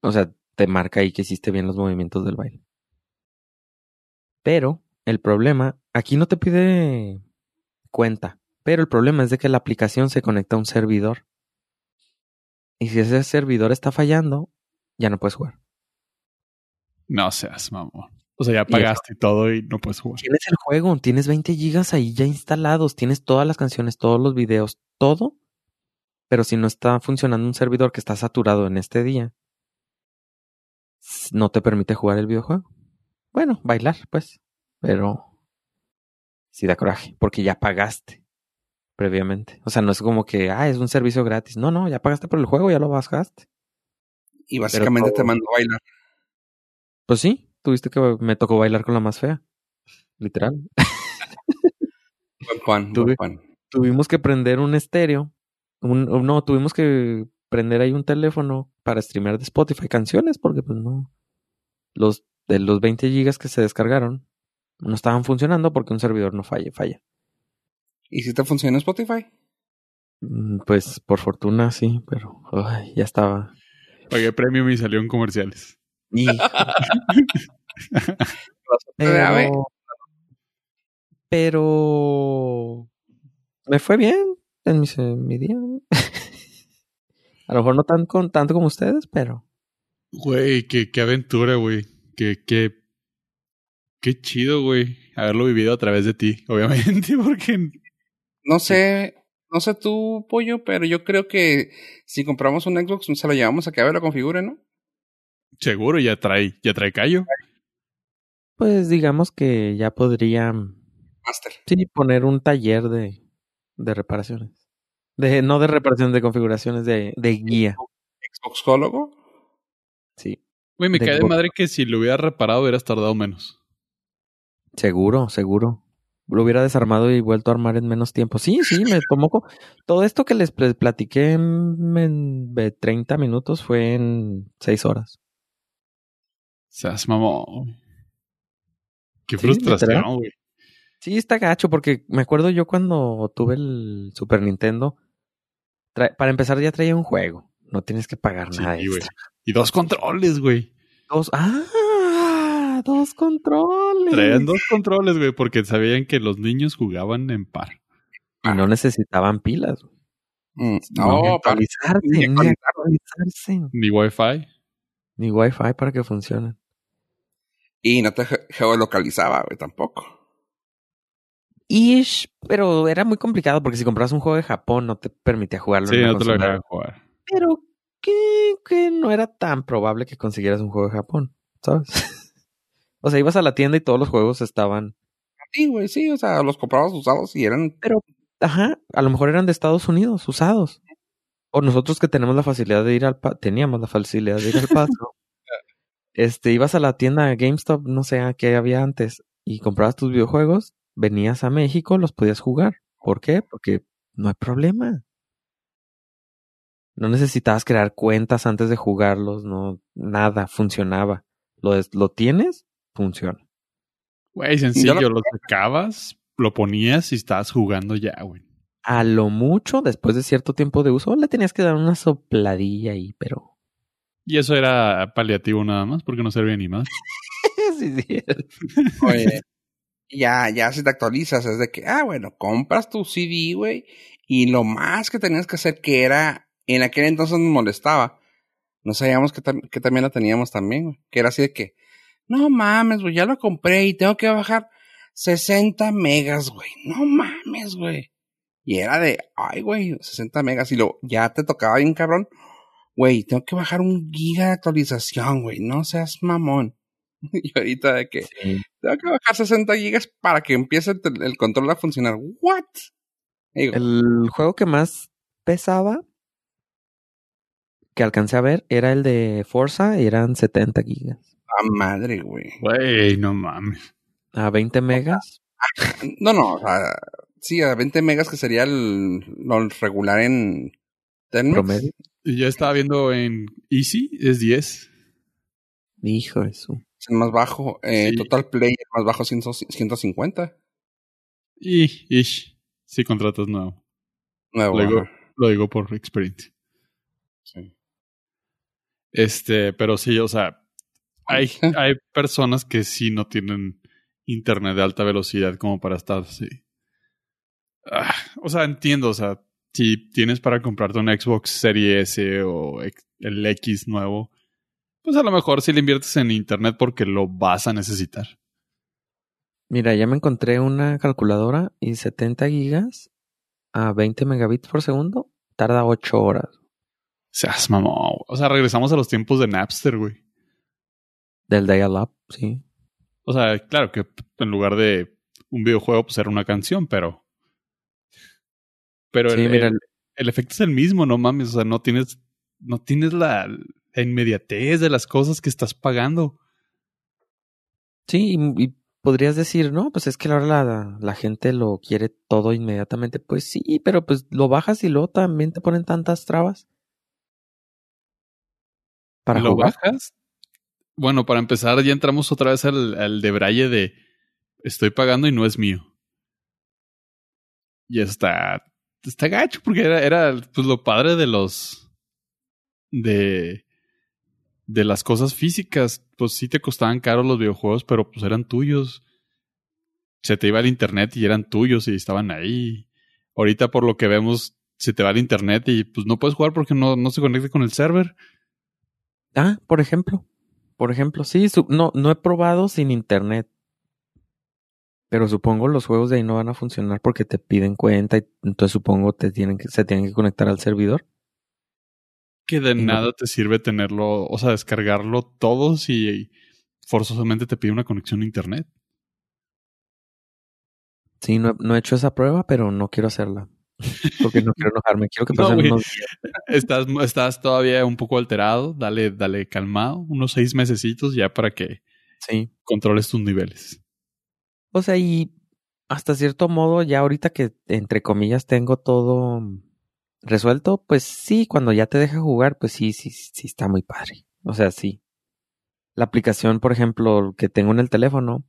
Speaker 3: O sea, te marca ahí que hiciste bien los movimientos del baile. Pero el problema, aquí no te pide cuenta, pero el problema es de que la aplicación se conecta a un servidor. Y si ese servidor está fallando, ya no puedes jugar.
Speaker 2: No seas, mamón. O sea, ya pagaste y todo y no puedes jugar.
Speaker 3: Tienes el juego, tienes 20 gigas ahí ya instalados, tienes todas las canciones, todos los videos, todo. Pero si no está funcionando un servidor que está saturado en este día, no te permite jugar el videojuego. Bueno, bailar, pues. Pero sí da coraje, porque ya pagaste previamente. O sea, no es como que, ah, es un servicio gratis. No, no, ya pagaste por el juego, ya lo bajaste.
Speaker 1: Y básicamente te mandó a bailar.
Speaker 3: Pues sí, tuviste que me tocó bailar con la más fea. Literal.
Speaker 1: Buen Juan,
Speaker 3: Tuve-
Speaker 1: buen Juan.
Speaker 3: tuvimos que prender un estéreo. Un, no, tuvimos que prender ahí un teléfono para streamear de Spotify canciones, porque pues no. Los de los 20 gigas que se descargaron no estaban funcionando porque un servidor no falla, falla.
Speaker 1: ¿Y si te funciona Spotify?
Speaker 3: Mm, Pues por fortuna sí, pero ay, ya estaba.
Speaker 2: Pagué premium y salió en comerciales.
Speaker 3: Y, pero, pero me fue bien en mi, en mi día. A lo mejor no tan con, tanto como ustedes, pero
Speaker 2: Güey, qué, qué aventura, güey. Qué, qué, qué chido, güey. Haberlo vivido a través de ti, obviamente, porque
Speaker 1: No sé, no sé tú, pollo, pero yo creo que si compramos un Xbox, se lo llevamos a que Abe lo configure, ¿no?
Speaker 2: seguro ya trae, ya trae callo.
Speaker 3: pues digamos que ya podría
Speaker 1: Master.
Speaker 3: sí, poner un taller de, de reparaciones. De, no de reparaciones, de configuraciones, de, de guía.
Speaker 1: Xboxólogo.
Speaker 3: Sí,
Speaker 2: Güey, me
Speaker 3: De
Speaker 2: cae de madre que si lo hubiera reparado hubieras tardado menos.
Speaker 3: seguro, seguro. Lo hubiera desarmado y vuelto a armar en menos tiempo. Sí, sí, me tomó. Todo esto que les pl- platiqué en, en de 30 minutos fue en 6 horas.
Speaker 2: Seas mamón. Qué
Speaker 3: Sí,
Speaker 2: frustración, güey.
Speaker 3: Sí, está gacho, porque me acuerdo yo cuando tuve el Super Nintendo. Para empezar, ya traía un juego. No tienes que pagar
Speaker 2: Sí,
Speaker 3: nada extra.
Speaker 2: Y dos controles, güey.
Speaker 3: Dos. ¡Ah! Dos controles.
Speaker 2: Traían dos controles, güey, porque sabían que los niños jugaban en par.
Speaker 3: Y no necesitaban pilas. güey.
Speaker 1: Mm,
Speaker 3: Ni
Speaker 1: No, para
Speaker 3: actualizarse,
Speaker 1: ni
Speaker 3: ni
Speaker 1: actualizar.
Speaker 3: actualizarse.
Speaker 2: Ni wifi.
Speaker 3: Ni wifi para que funcionen.
Speaker 1: Y no te ge- geolocalizaba, güey, tampoco.
Speaker 3: Ish, pero era muy complicado porque si comprabas un juego de Japón no te permitía jugarlo
Speaker 2: Sí,
Speaker 3: en
Speaker 2: no te lo
Speaker 3: consola.
Speaker 2: dejaban jugar.
Speaker 3: Pero que, que no era tan probable que consiguieras un juego de Japón, ¿sabes? o sea, ibas a la tienda y todos los juegos estaban
Speaker 1: Sí, güey, sí, o sea, los comprabas usados y eran
Speaker 3: Ajá, a lo mejor eran de Estados Unidos, usados. O nosotros que tenemos la facilidad de ir al pa teníamos la facilidad de ir al paso. este, ibas a la tienda GameStop, no sé a qué había antes, y comprabas tus videojuegos, venías a México, los podías jugar. ¿Por qué? Porque no hay problema. No necesitabas crear cuentas antes de jugarlos, no, nada, funcionaba. Lo, es- lo tienes, funciona.
Speaker 2: Güey, sencillo,
Speaker 1: Yo
Speaker 2: lo sacabas, lo ponías y estabas jugando ya, güey.
Speaker 3: A lo mucho, después de cierto tiempo de uso, le tenías que dar una sopladilla ahí, pero
Speaker 2: Y eso era paliativo nada más, porque no servía ni más.
Speaker 3: sí, sí.
Speaker 1: Oye, ya, ya si te actualizas, es de que, ah, bueno, compras tu CD, güey, y lo más que tenías que hacer, que era, en aquel entonces nos molestaba, no sabíamos que, que también la teníamos también, güey, que era así de que, no mames, güey, ya lo compré y tengo que bajar 60 megas, güey, no mames, güey. Y era de, ay, güey, 60 megas, y lo, ya te tocaba bien cabrón, güey, tengo que bajar un giga de actualización, güey, no seas mamón. Y ahorita de que,
Speaker 3: Sí.
Speaker 1: tengo que bajar 60 gigas para que empiece el, control a funcionar. ¿What? Digo,
Speaker 3: El juego que más pesaba que alcancé a ver era el de Forza y eran 70 gigas.
Speaker 1: a madre, güey.
Speaker 2: Güey, no mames.
Speaker 3: A 20 megas.
Speaker 1: No, no, o sea, sí, a 20 megas que sería el, lo regular en.
Speaker 3: Promedio.
Speaker 2: Y Yo estaba viendo en Easy, es 10.
Speaker 3: Hijo de su.
Speaker 1: El más bajo. Eh,
Speaker 2: Sí.
Speaker 1: Total Play, el más bajo, 100 150.
Speaker 2: Y, ish, si contratas nuevo.
Speaker 1: Nuevo.
Speaker 2: Lo digo,
Speaker 1: ajá,
Speaker 2: lo digo por experiencia.
Speaker 1: sí.
Speaker 2: Este, pero sí, o sea, hay,
Speaker 1: Sí.
Speaker 2: hay personas que sí no tienen internet de alta velocidad como para estar así. Ah, o sea, entiendo, o sea, si tienes para comprarte un Xbox Series S o el X nuevo, pues a lo mejor si le inviertes en internet porque lo vas a necesitar.
Speaker 3: Mira, ya me encontré una calculadora y 70 gigas a 20 megabits por segundo tarda 8 horas.
Speaker 2: Seas mamón. O sea, regresamos a los tiempos de Napster, güey.
Speaker 3: Del dial-up, sí.
Speaker 2: O sea, claro que en lugar de un videojuego, pues era una canción, pero. Pero el, mira, el, efecto es el mismo, no mames. O sea, no tienes. No tienes la, inmediatez de las cosas que estás pagando.
Speaker 3: Sí, y, podrías decir, no, pues es que ahora la, la, gente lo quiere todo inmediatamente. Pues sí, pero pues lo bajas y luego también te ponen tantas trabas.
Speaker 2: ¿Para ¿Lo bajas? Bueno, para empezar, ya entramos otra vez al, al debraye de estoy pagando y no es mío. Y está, está gacho porque era, era pues lo padre de los, de, de las cosas físicas. Pues sí te costaban caros los videojuegos, pero pues eran tuyos. Se te iba al internet y eran tuyos y estaban ahí. Ahorita por lo que vemos, se te va al internet y pues no puedes jugar porque no, no se conecta con el server.
Speaker 3: Ah, por ejemplo. Por ejemplo, sí, no, no he probado sin internet. Pero supongo los juegos de ahí no van a funcionar porque te piden cuenta y entonces supongo te tienen que, se tienen que conectar al servidor.
Speaker 2: Que de nada te sirve tenerlo, o sea, descargarlo todo si forzosamente te pide una conexión a internet.
Speaker 3: Sí, no, no he hecho esa prueba, pero no quiero hacerla. Porque no quiero enojarme, quiero que pasen unos
Speaker 2: Estás, estás todavía un poco alterado, dale, dale calmado, unos seis mesecitos ya para que
Speaker 3: sí.
Speaker 2: controles tus niveles.
Speaker 3: O sea, y hasta cierto modo, ya ahorita que entre comillas tengo todo resuelto, pues sí, cuando ya te deja jugar, pues sí, sí, sí está muy padre. O sea, sí. La aplicación, por ejemplo, que tengo en el teléfono,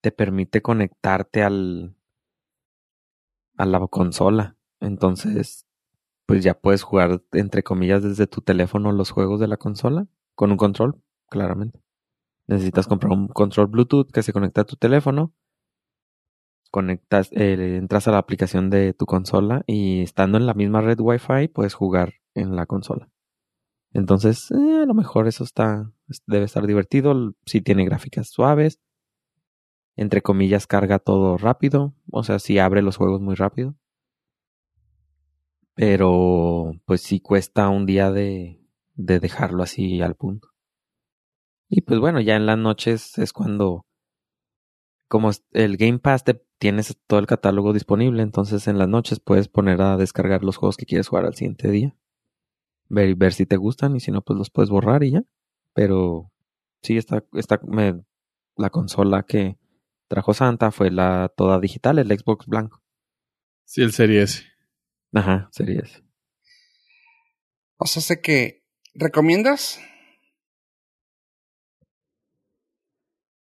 Speaker 3: te permite conectarte al a la consola. Entonces, pues ya puedes jugar, entre comillas, desde tu teléfono los juegos de la consola, con un control, claramente. Necesitas comprar un control Bluetooth que se conecta a tu teléfono conectas, eh, entras a la aplicación de tu consola y estando en la misma red Wi-Fi puedes jugar en la consola. Entonces, eh, a lo mejor eso está, debe estar divertido. Si tiene gráficas suaves, entre comillas, carga todo rápido. O sea, si abre los juegos muy rápido. Pero, pues sí cuesta un día de, de dejarlo así al punto. Y pues bueno, ya en las noches es cuando como el Game Pass te tienes todo el catálogo disponible, entonces en las noches puedes poner a descargar los juegos que quieres jugar al siguiente día. Ver, ver si te gustan y si no, pues los puedes borrar y ya. Pero sí, está, está la consola que trajo Santa fue la toda digital, el Xbox blanco.
Speaker 2: Sí, el Series S.
Speaker 3: Ajá, Series S.
Speaker 1: O sea, sé que recomiendas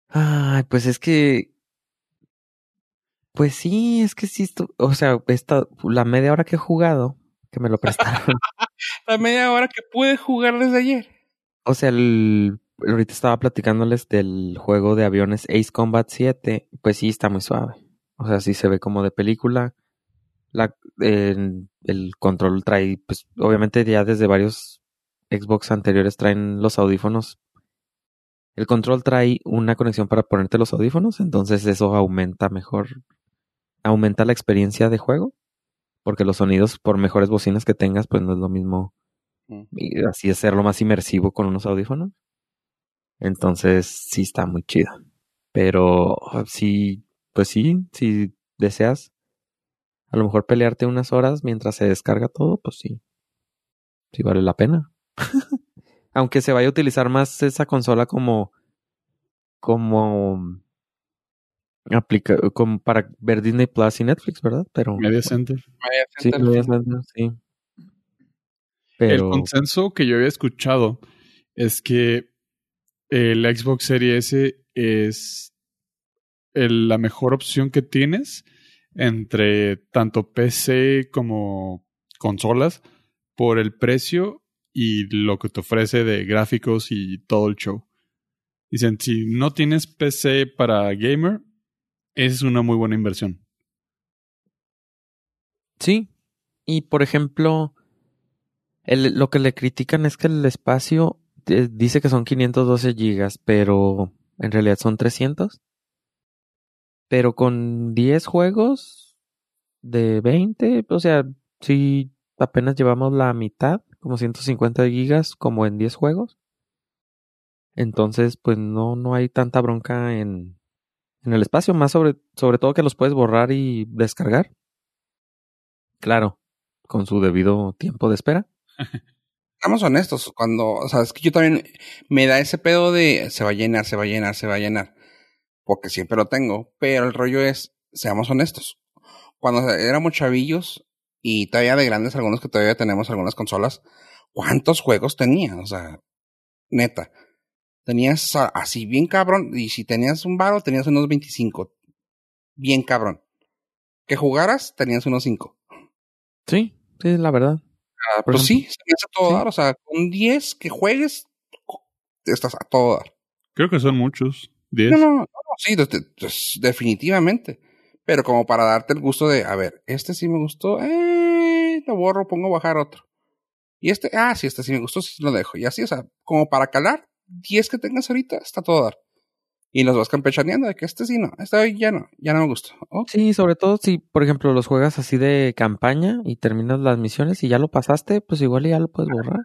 Speaker 3: Ay, pues es que. Pues sí, es que sí. O sea, esta, la media hora que he jugado, que me lo prestaron.
Speaker 1: la media hora que pude jugar desde ayer.
Speaker 3: O sea, el, ahorita estaba platicándoles del juego de aviones Ace Combat 7. Pues sí, está muy suave. O sea, sí se ve como de película. La, el control trae, pues obviamente ya desde varios Xbox anteriores traen los audífonos el control trae una conexión para ponerte los audífonos, entonces eso aumenta mejor, aumenta la experiencia de juego, porque los sonidos, por mejores bocinas que tengas, pues no es lo mismo. Mm. Y así hacerlo más inmersivo con unos audífonos. Entonces sí está muy chido. Pero sí, pues sí, si deseas a lo mejor pelearte unas horas mientras se descarga todo, pues sí. Sí vale la pena. aunque se vaya a utilizar más esa consola como como aplica como para ver Disney Plus y Netflix, ¿verdad? Pero
Speaker 2: Media Center.
Speaker 3: Sí, Media Center, sí.
Speaker 2: Pero... El consenso que yo había escuchado es que el Xbox Series S es la mejor opción que tienes entre tanto PC como consolas por el precio y lo que te ofrece de gráficos y todo el show. Dicen, si no tienes PC para gamer, es una muy buena inversión.
Speaker 3: Sí, Y por ejemplo, el, lo que le critican es que el espacio eh, dice que son 512 gigas, pero en realidad son 300. Pero con 10 juegos de 20, o sea, si apenas llevamos la mitad, como 150 gigas, como en 10 juegos. Entonces, pues no, no hay tanta bronca en, en el espacio, más sobre, sobre todo que los puedes borrar y descargar. Claro, con su debido tiempo de espera.
Speaker 1: Seamos honestos, cuando, o sea, es que yo también me da ese pedo de se va a llenar, se va a llenar, se va a llenar, porque siempre lo tengo, pero el rollo es, seamos honestos, cuando éramos chavillos y todavía de grandes, algunos que todavía tenemos algunas consolas, ¿cuántos juegos tenías? O sea, neta, tenías así bien cabrón, y si tenías un baro, tenías unos 25, bien cabrón. Que jugaras, tenías unos 5.
Speaker 3: Sí, sí, la verdad.
Speaker 1: Ah, pues sí, se a todo dar. O sea, con 10 que juegues, estás a todo dar.
Speaker 2: Creo que son muchos. 10.
Speaker 1: No, no, no, sí, definitivamente. Pero como para darte el gusto de, a ver, este sí me gustó, eh, lo borro, pongo a bajar otro. Y este, ah, sí, este sí me gustó, sí lo dejo. Y así, o sea, como para calar, 10 que tengas ahorita, está todo dar y los vas campechaneando de que este sí no, este ya no, ya no me gusta.
Speaker 3: Sí, sobre todo si, por ejemplo, los juegas así de campaña y terminas las misiones y ya lo pasaste, pues igual ya lo puedes borrar.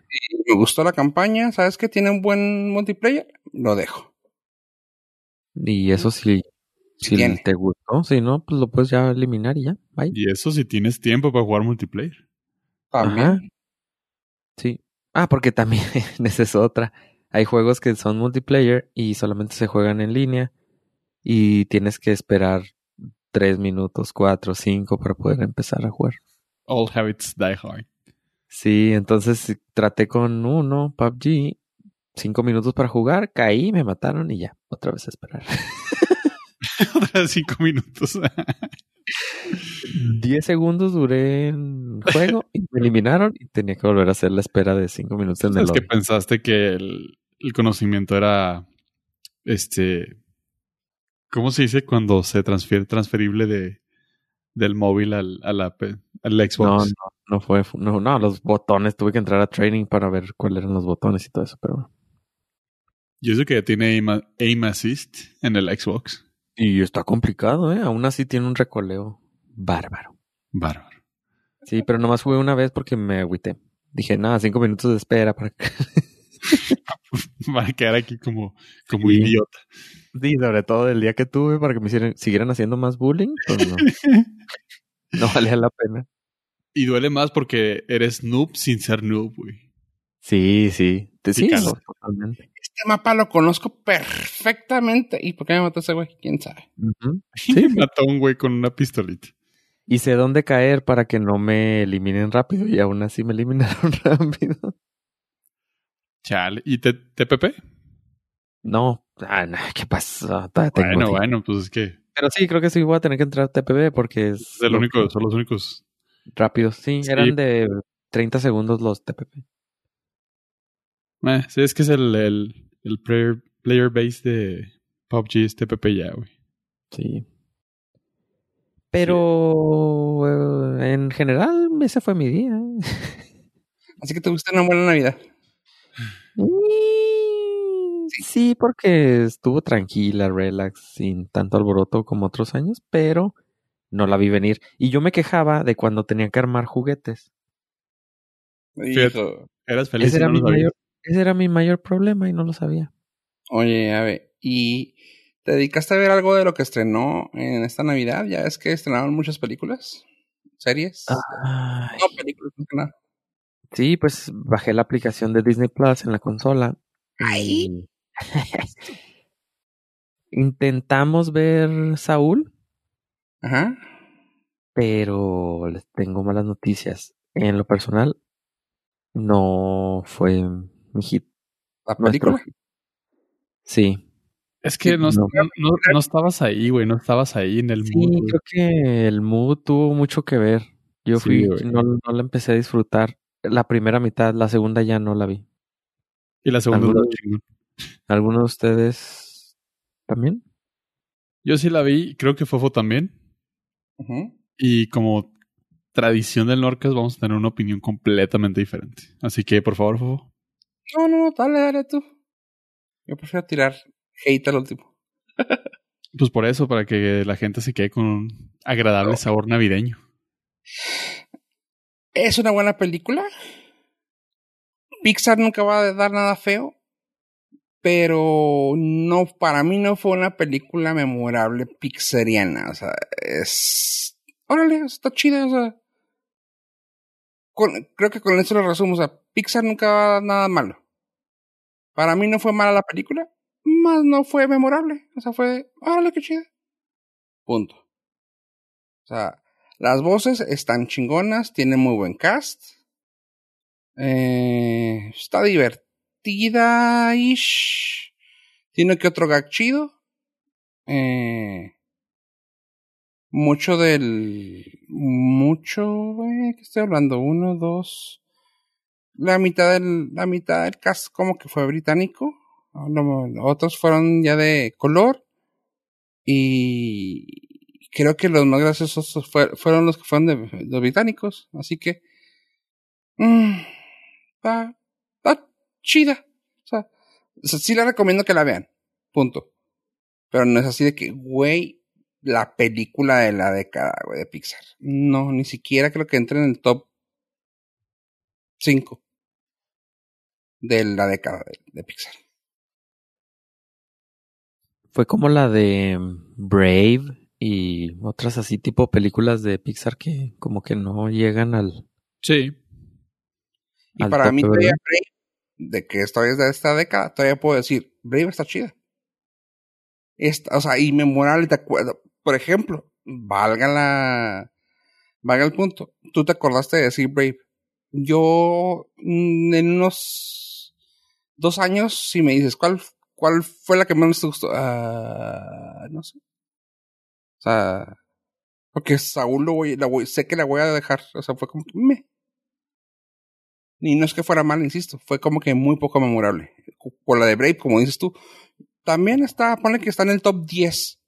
Speaker 1: me gustó la campaña, ¿sabes que tiene un buen multiplayer? Lo dejo.
Speaker 3: Y eso sí, si te gustó, si no, pues lo puedes ya eliminar y ya.
Speaker 2: Y eso si tienes tiempo para jugar multiplayer.
Speaker 3: También. Sí. Ah, porque también esa es otra. Hay juegos que son multiplayer y solamente se juegan en línea y tienes que esperar tres minutos, cuatro, cinco para poder empezar a jugar.
Speaker 2: All habits die hard.
Speaker 3: Sí, entonces traté con uno, PUBG, cinco minutos para jugar, caí, me mataron y ya, otra vez a esperar.
Speaker 2: otra vez cinco minutos.
Speaker 3: Diez segundos duré en juego y me eliminaron y tenía que volver a hacer la espera de cinco minutos en el
Speaker 2: Es que pensaste que el, el conocimiento era, este, ¿cómo se dice cuando se transfiere transferible de del móvil al, a la, al Xbox?
Speaker 3: No, no, no fue, no, no, los botones, tuve que entrar a training para ver cuáles eran los botones y todo eso, pero...
Speaker 2: Yo sé que tiene aim, assist en el Xbox.
Speaker 3: Y está complicado, ¿eh? Aún así tiene un recoleo bárbaro.
Speaker 2: Bárbaro.
Speaker 3: Sí, pero nomás fue una vez porque me agüité. Dije, nada, cinco minutos de espera para que...
Speaker 2: Quedar aquí como, como idiota.
Speaker 3: Sí, sobre todo el día que tuve para que me hicieran, siguieran haciendo más bullying, pues no. no valía la pena.
Speaker 2: Y duele más porque eres noob sin ser noob, güey.
Speaker 3: Sí, sí. Te sí,
Speaker 1: totalmente. Este mapa lo conozco perfectamente. ¿Y por qué me mató ese güey? ¿Quién sabe?
Speaker 2: Sí, mató a un güey con una pistolita.
Speaker 3: Y sé dónde caer para que no me eliminen rápido. Y aún así me eliminaron rápido.
Speaker 2: Chale. ¿Y TPP?
Speaker 3: No, ah, ¿qué pasa?
Speaker 2: Bueno, bueno, pues es que.
Speaker 3: Pero sí, creo que sí voy a tener que entrar a TPP porque es.
Speaker 2: el único, son los únicos.
Speaker 3: Rápidos, sí, eran de 30 segundos los TPP.
Speaker 2: Eh, sí, es que es el, el, el player, player base de PUBG, es TPP ya, güey.
Speaker 3: Sí. Pero eh, en general, ese fue mi día.
Speaker 1: Así que te gusta una buena Navidad.
Speaker 3: Sí, porque estuvo tranquila, relax, sin tanto alboroto como otros años, pero no la vi venir. Y yo me quejaba de cuando tenía que armar juguetes.
Speaker 2: Eras feliz.
Speaker 3: Ese, era mi mayor, ese era mi mayor problema y no lo sabía.
Speaker 1: Oye, a ver, ¿y te dedicaste a ver algo de lo que estrenó en esta Navidad? Ya es que estrenaron muchas películas, series. No, películas, no nada.
Speaker 3: Sí, pues bajé la aplicación de Disney Plus en la consola.
Speaker 1: Ahí.
Speaker 3: Intentamos ver Saúl.
Speaker 1: Ajá.
Speaker 3: Pero les tengo malas noticias. En lo personal, no fue mi hit.
Speaker 1: ¿La película?
Speaker 3: Sí.
Speaker 2: Es que no, no, estabas ahí, güey, no estabas ahí en el
Speaker 3: sí,
Speaker 2: mood.
Speaker 3: creo que el mood tuvo mucho que ver. Yo fui, no, no la empecé a disfrutar la primera mitad, la segunda ya no la vi.
Speaker 2: Y la segunda
Speaker 3: ¿Alguno, de ustedes también?
Speaker 2: Yo sí la vi, creo que Fofo también. Y como tradición del Norcas vamos a tener una opinión completamente diferente. Así que, por favor, Fofo.
Speaker 1: No, no, dale, dale tú. Yo prefiero tirar hate al último.
Speaker 2: Pues por eso, para que la gente se quede con un agradable sabor navideño.
Speaker 1: ¿Es una buena película? Pixar nunca va a dar nada feo, pero no, para mí no fue una película memorable pixariana. O sea, es. Órale, está chida, o sea. Creo que con eso lo resumo. O Pixar nunca va a dar nada malo. Para mí no fue mala la película, más no fue memorable. O sea, fue, órale, qué chida. Punto. O sea, las voces están chingonas, tiene muy buen cast. Eh, está divertida ish. Tiene que otro gag chido. Eh, mucho del. Mucho. Eh, ¿Qué estoy hablando? Uno, dos. La mitad del. La mitad del cast como que fue británico. Otros fueron ya de color. Y creo que los más graciosos fueron los que fueron de, los británicos. Así que. Mmm, chida. O sea, sí les recomiendo que la vean. Punto. Pero no es así de que, güey, la película de la década, güey, de Pixar. No, ni siquiera creo que entre en el top 5 de la década de Pixar.
Speaker 3: Fue como la de Brave y otras así tipo películas de Pixar que como que no llegan al...
Speaker 2: Sí.
Speaker 1: Y para mí todavía Brave, de que estoy desde esta década, todavía puedo decir, Brave está chida. Esta, o sea, y memorable, te acuerdo. Por ejemplo, valga la... Valga el punto. Tú te acordaste de decir Brave. Yo, mm, en unos dos años, si me dices, ¿cuál, cuál fue la que más te gustó? Uh, no sé. O sea, porque Saúl lo voy, la voy, sé que la voy a dejar. O sea, fue como que. Y no es que fuera mal, insisto, fue como que muy poco memorable. Por la de Brave, como dices tú, también está, pone que está en el top 10.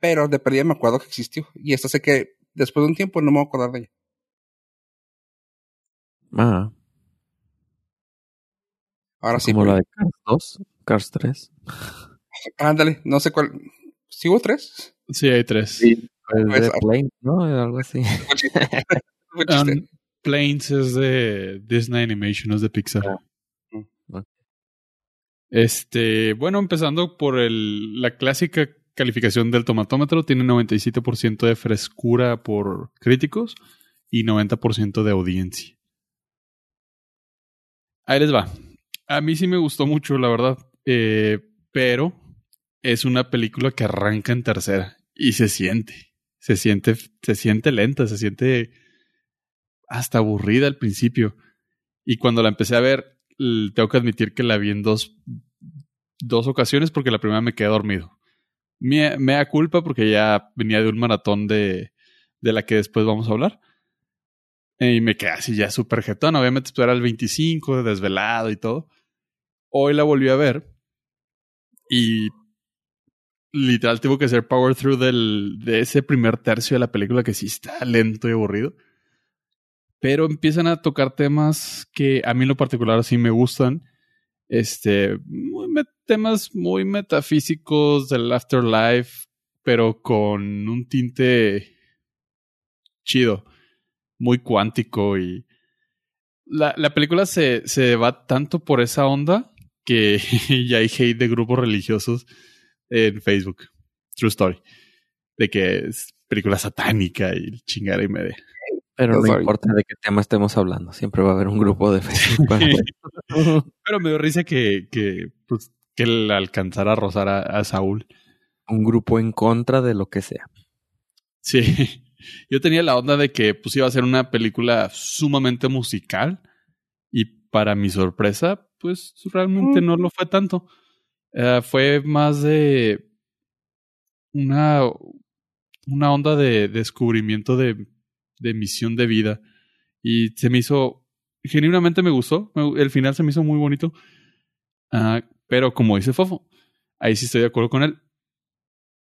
Speaker 1: Pero de perdida me acuerdo que existió. Y esta sé que después de un tiempo no me voy a acordar de ella.
Speaker 3: Ah.
Speaker 1: Ahora sí.
Speaker 3: Como la de Cars 2, Cars 3.
Speaker 1: Ándale, no sé cuál. ¿Sigo tres?
Speaker 2: Sí, hay tres.
Speaker 3: Sí, pues de Planes, ¿no? Algo así.
Speaker 2: um, Planes es de Disney Animation, no es de Pixar. Ah. Este, bueno, empezando por el, la clásica calificación del tomatómetro, tiene 97% de frescura por críticos y 90% de audiencia. Ahí les va. A mí sí me gustó mucho, la verdad, eh, pero es una película que arranca en tercera y se siente, se siente, se siente lenta, se siente hasta aburrida al principio. Y cuando la empecé a ver, tengo que admitir que la vi en dos, dos ocasiones porque la primera me quedé dormido. Me, me da culpa porque ya venía de un maratón de, de la que después vamos a hablar. Y me quedé así ya súper jetón. Obviamente esto era el 25, desvelado y todo. Hoy la volví a ver. Y literal tuvo que ser power through del, de ese primer tercio de la película que sí está lento y aburrido. Pero empiezan a tocar temas que a mí en lo particular sí me gustan. Este, temas muy metafísicos del afterlife, pero con un tinte chido, muy cuántico y la, la película se, se va tanto por esa onda que ya hay hate de grupos religiosos en Facebook. True story. De que es película satánica y chingada y media.
Speaker 3: Pero no importa de qué tema estemos hablando, siempre va a haber un grupo de Facebook.
Speaker 2: Pero me dio risa que, que, pues, que él alcanzara a rozar a, Saúl.
Speaker 3: Un grupo en contra de lo que sea.
Speaker 2: Sí. Yo tenía la onda de que pues iba a ser una película sumamente musical y para mi sorpresa, pues realmente mm. no lo fue tanto. Eh, fue más de una, una onda de descubrimiento de, de misión de vida. Y se me hizo, genuinamente me gustó. El final se me hizo muy bonito. Ah, pero como dice Fofo, ahí sí estoy de acuerdo con él.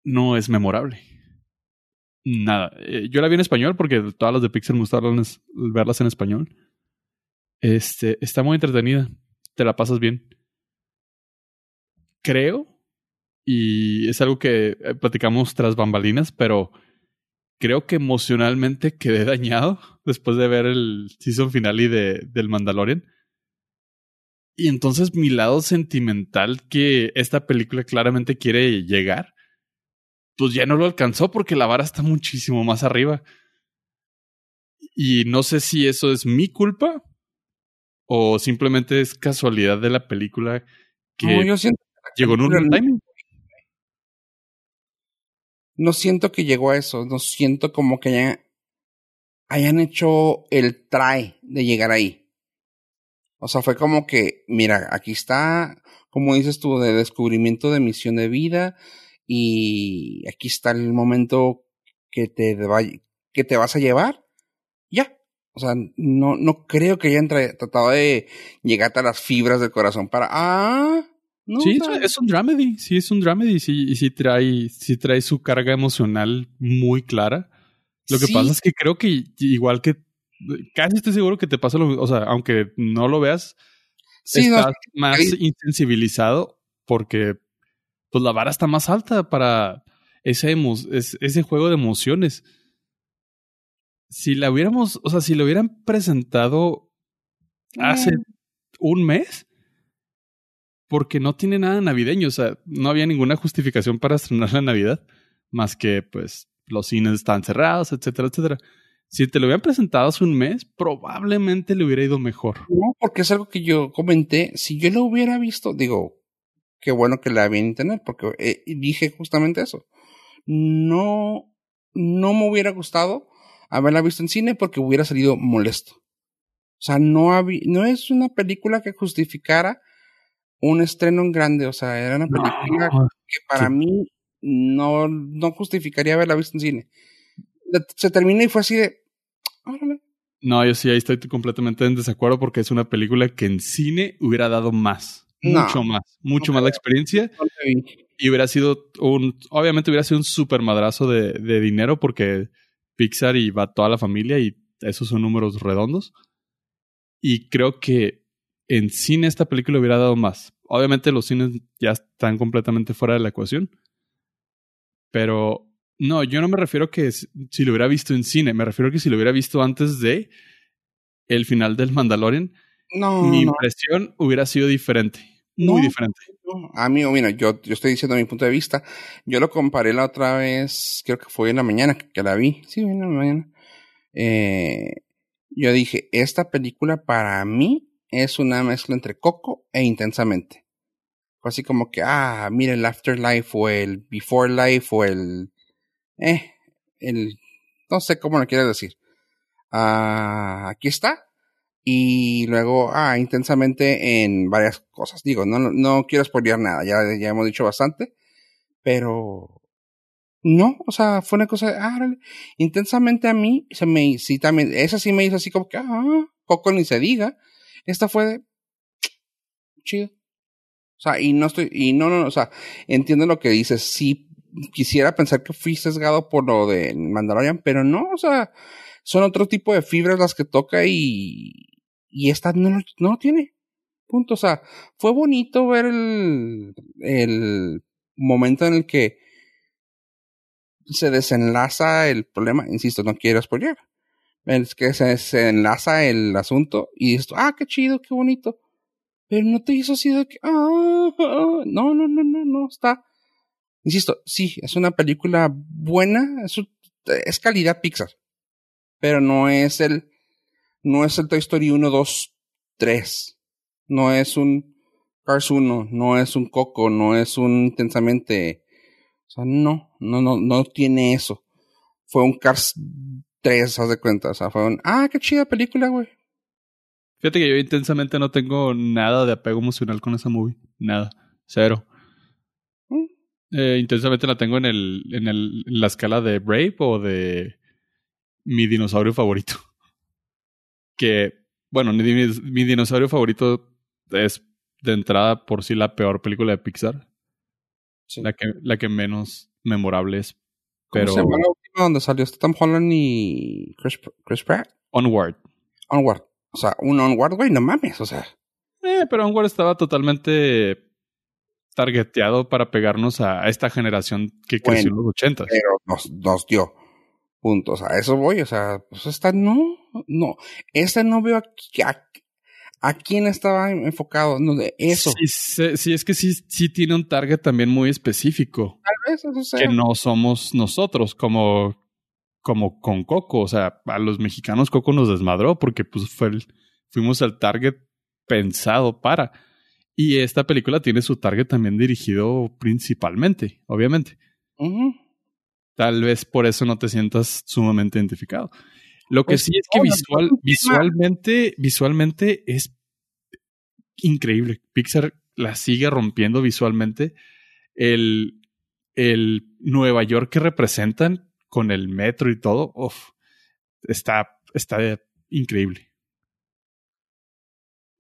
Speaker 2: No es memorable. Nada. Eh, yo la vi en español porque todas las de Pixar me gustaron verlas en español. Este, está muy entretenida. Te la pasas bien. Creo, y es algo que eh, platicamos tras bambalinas, pero creo que emocionalmente quedé dañado después de ver el season finale de, del Mandalorian. Y entonces mi lado sentimental que esta película claramente quiere llegar pues ya no lo alcanzó porque la vara está muchísimo más arriba. Y no sé si eso es mi culpa o simplemente es casualidad de la película que llegó en un timing.
Speaker 1: No siento que llegó a eso, no siento como que hayan, hecho el try de llegar ahí. O sea, fue como que, mira, aquí está, como dices tú, de descubrimiento de misión de vida, y aquí está el momento que te, que te vas a llevar, ya. O sea, no, no creo que hayan tratado de llegarte a las fibras del corazón para, ah,
Speaker 2: no, sí, es un dramedy, sí, es un dramedy, sí, y sí trae, sí trae su carga emocional muy clara. Lo que pasa es que creo que igual que, casi estoy seguro que te pasa lo o sea, aunque no lo veas, estás más insensibilizado porque pues la vara está más alta para ese, ese juego de emociones. Si la hubiéramos, o sea, si lo hubieran presentado hace mm. un mes, porque no tiene nada navideño, o sea, no había ninguna justificación para estrenar la Navidad, más que pues los cines están cerrados, etcétera, etcétera. Si te lo hubieran presentado hace un mes, probablemente le hubiera ido mejor.
Speaker 1: No, porque es algo que yo comenté. Si yo lo hubiera visto, digo, qué bueno que la vi en internet, porque eh, dije justamente eso. No, no me hubiera gustado haberla visto en cine porque hubiera salido molesto. O sea, no, no es una película que justificara un estreno en grande. O sea, era una película que para mí no, no justificaría haberla visto en cine. Se terminó y fue así de.
Speaker 2: No, yo sí, ahí estoy completamente en desacuerdo porque es una película que en cine hubiera dado más mucho más, mucho más la experiencia. y hubiera sido un, obviamente hubiera sido un super madrazo de, de, dinero porque Pixar y va toda la familia y esos son números redondos. Y creo que en cine esta película hubiera dado más. Obviamente los cines ya están completamente fuera de la ecuación. Pero no, yo no me refiero que si lo hubiera visto en cine, me refiero que si lo hubiera visto antes de el final del Mandalorian, no, mi impresión hubiera sido diferente. Muy diferente.
Speaker 1: A mí, mira, yo, yo estoy diciendo mi punto de vista. Yo lo comparé la otra vez, creo que fue en la mañana que la vi. Sí, en la mañana. Eh, yo dije, esta película para mí es una mezcla entre Coco e Intensamente. Fue así como que, ah, mira el Afterlife o el Before Life o el... Eh, el... No sé cómo lo quieres decir. Ah, aquí está y luego, ah, intensamente en varias cosas. Digo, no, no quiero spoilear nada, ya, ya hemos dicho bastante, pero no, o sea, fue una cosa, ah, intensamente a mí, se me, sí, también, esa sí me hizo así como que, ah, poco ni se diga. Esta fue de, chido. O sea, y no estoy, y no, no, o sea, entiendo lo que dices, sí, quisiera pensar que fui sesgado por lo de Mandalorian, pero no, o sea, son otro tipo de fibras las que toca y, y esta no, no lo tiene. Punto. O sea, fue bonito ver el, el momento en el que se desenlaza el problema. Insisto, no quiero spoiler. Es que se, enlaza el asunto y dices, ah, qué chido, qué bonito. Pero no te hizo así de que, ah, ah, no, no, no, no, no, está. Insisto, sí, es una película buena, es, es calidad Pixar. Pero no es el no es el Toy Story 1, 2, 3. No es un Cars 1, no es un Coco, no es un intensamente. O sea, no, no, no, no tiene eso. Fue un Cars 3, haz de cuenta. O sea, fue un, ah, qué chida película, güey.
Speaker 2: Fíjate que yo intensamente no tengo nada de apego emocional con esa movie. Nada. Cero. Mm. Eh, intensamente la tengo en el, en el, en la escala de Brave o de mi dinosaurio favorito que, bueno, mi, mi, dinosaurio favorito es de entrada por sí la peor película de Pixar. La, que, la que menos memorable es
Speaker 1: ¿Cómo
Speaker 2: Pero
Speaker 1: se llama la última donde salió Tom Holland y Chris, Chris Pratt?
Speaker 2: Onward.
Speaker 1: Onward. O sea, un Onward, güey, no mames, o sea.
Speaker 2: Eh, pero Onward estaba totalmente targeteado para pegarnos a esta generación que creció en los ochentas.
Speaker 1: pero nos, nos dio puntos. A eso voy, o sea, pues esta no, no. Esta no veo a, a, a quién estaba enfocado, no, de eso.
Speaker 2: Sí, sí, es que sí, sí tiene un target también muy específico.
Speaker 1: Tal vez eso sea.
Speaker 2: Que no somos nosotros, como, como con Coco. O sea, a los mexicanos Coco nos desmadró porque pues fue el, fuimos el target pensado para. Y esta película tiene su target también dirigido principalmente, obviamente. Tal vez por eso no te sientas sumamente identificado. Lo que
Speaker 1: Pues
Speaker 2: sí es que visual, visualmente, visualmente es increíble. Pixar la sigue rompiendo visualmente. El, el Nueva York que representan con el metro y todo, uf, está, está increíble.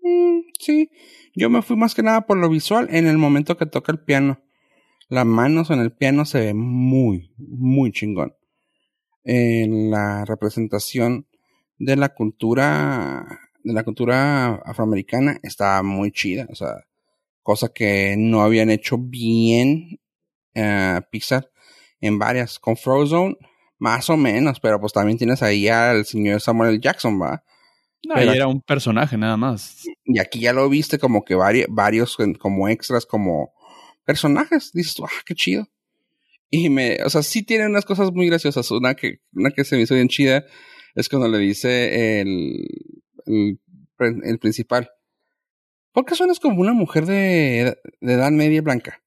Speaker 1: Mm, sí, yo me fui más que nada por lo visual en el momento que toca el piano. Las manos en el piano se ve muy, muy chingón. En la representación de la cultura, de la cultura afroamericana está muy chida, o sea, cosa que no habían hecho bien eh, Pixar en varias. Con Frozen, más o menos, pero pues también tienes ahí al señor Samuel. Jackson, ¿va?
Speaker 2: No,
Speaker 1: Pero-
Speaker 2: y era un personaje nada más.
Speaker 1: Y aquí ya lo viste como que vari- varios, en- como extras, como personajes. Dices, tú, ah, qué chido. Y me, o sea, sí tiene unas cosas muy graciosas. Una que, una que se me hizo bien chida es cuando le dice el, el, principal. ¿Por qué suenas como una mujer de, de edad media blanca?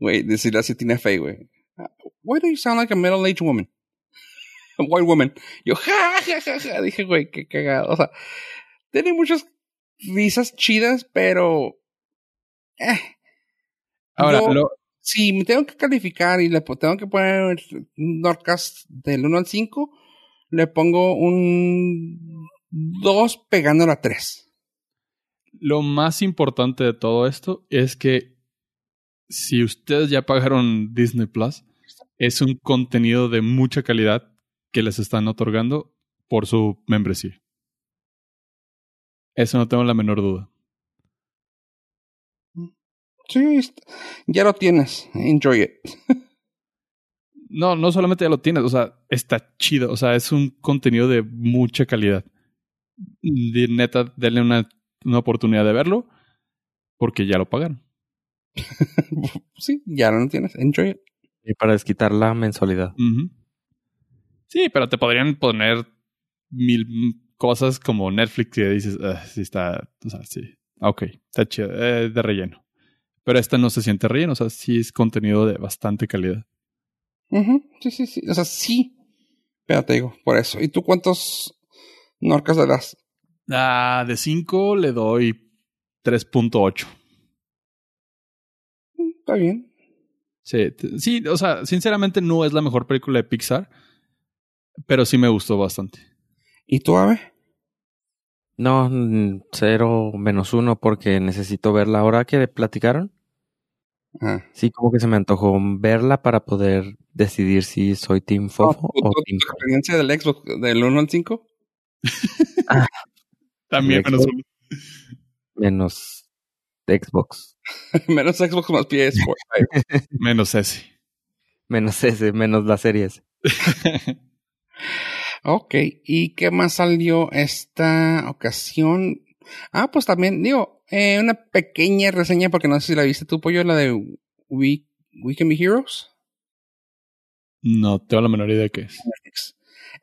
Speaker 1: Güey, decirle así tiene fe, güey. Why do you sound like a middle-aged woman? A white woman. Yo, ja, ja, ja, ja. Dije, güey, qué cagado. O sea, tiene muchas risas chidas, pero. Eh.
Speaker 2: Ahora, lo,
Speaker 1: Si me tengo que calificar y le tengo que poner un Nordcast del 1 al 5, le pongo un 2 pegándolo a 3.
Speaker 2: Lo más importante de todo esto es que si ustedes ya pagaron Disney Plus, es un contenido de mucha calidad que les están otorgando por su membresía. Eso no tengo la menor duda.
Speaker 1: Sí, ya lo tienes. Enjoy it.
Speaker 2: No, no solamente ya lo tienes, o sea, está chido, o sea, es un contenido de mucha calidad. De neta, denle una, una oportunidad de verlo porque ya lo pagaron.
Speaker 1: sí, ya lo tienes. Enjoy it.
Speaker 3: Y para desquitar la mensualidad.
Speaker 2: Sí, pero te podrían poner mil cosas como Netflix que dices, "Ah, sí está, o sea, sí, ok, está chido, eh, de relleno. Pero esta no se siente relleno, o sea, sí es contenido de bastante calidad.
Speaker 1: Ujú, Sí, sí, sí. O sea, sí. Pero te digo, por eso. ¿Y tú cuántos Norcas le das?
Speaker 2: Ah, de 5 le doy 3.8.
Speaker 1: Mm, Está bien.
Speaker 2: Sí, sí, o sea, sinceramente no es la mejor película de Pixar, pero sí me gustó bastante.
Speaker 1: ¿Y tú, Ave?
Speaker 3: No, cero menos uno porque necesito verla. Ahora que platicaron,
Speaker 1: Ah.
Speaker 3: sí como que se me antojó verla para poder decidir si soy Team
Speaker 1: No,
Speaker 3: Fofo
Speaker 1: ¿tu,
Speaker 3: o
Speaker 1: tu-
Speaker 3: Team
Speaker 1: tu experiencia del Xbox del 1 al 5?
Speaker 2: También
Speaker 3: Xbox.
Speaker 2: menos uno.
Speaker 3: menos Xbox.
Speaker 1: Menos Xbox más PS4. Ay,
Speaker 2: Menos ese.
Speaker 3: Menos ese, menos la serie S.
Speaker 1: ok, ¿y qué más salió esta ocasión? Ah, pues también, digo, eh, una pequeña reseña, porque no sé si la viste tú, Pollo, la de We, We Can Be Heroes.
Speaker 2: No tengo la menor idea de qué es.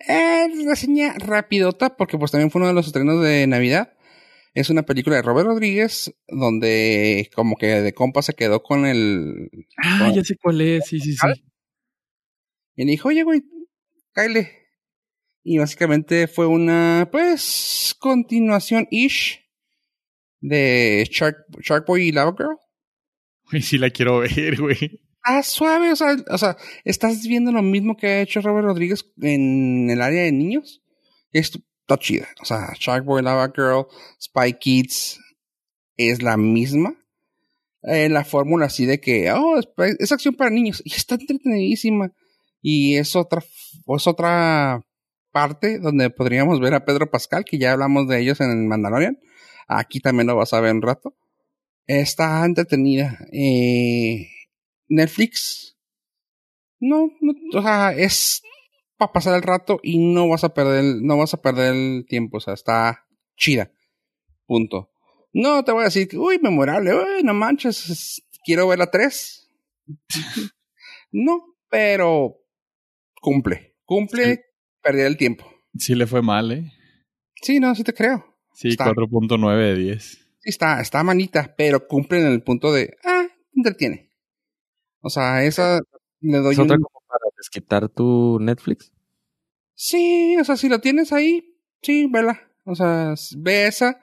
Speaker 1: Eh, reseña rapidota, porque pues también fue uno de los estrenos de Navidad. Es una película de Robert Rodríguez, donde como que de compa se quedó con el...
Speaker 2: Ah, ya sé cuál es, sí, sí, sí.
Speaker 1: Y le dijo, oye, güey, cáele. Y básicamente fue una, pues, continuación-ish de Shark, Shark Boy y Lava Girl.
Speaker 2: Güey, sí la quiero ver, güey.
Speaker 1: Ah, suave, o sea, o sea, estás viendo lo mismo que ha hecho Robert Rodríguez en el área de niños. Esto está chida. O sea, Shark Boy, Lava Girl, Spy Kids es la misma. Eh, la fórmula así de que, oh, es, es acción para niños. Y está entretenidísima. Y es otra, es otra parte donde podríamos ver a Pedro Pascal, que ya hablamos de ellos en el Mandalorian. Aquí también lo vas a ver un rato. Está entretenida. Eh, Netflix. No, no, o sea, es para pasar el rato y no vas a perder, no vas a perder el tiempo. O sea, está chida. Punto. No te voy a decir uy, memorable, uy, no manches, quiero ver la 3. no, pero cumple. Cumple, Perder el tiempo.
Speaker 2: Sí le fue mal, ¿eh?
Speaker 1: Sí, no, sí te creo.
Speaker 2: Sí,
Speaker 1: Está.
Speaker 2: 4.9 de 10.
Speaker 1: Sí, está, está manita, pero cumple en el punto de, ah, entretiene. O sea, esa le doy
Speaker 3: ¿Es otra como para desquitar tu Netflix?
Speaker 1: Sí, o sea, si lo tienes ahí, sí, vela. O sea, ve esa,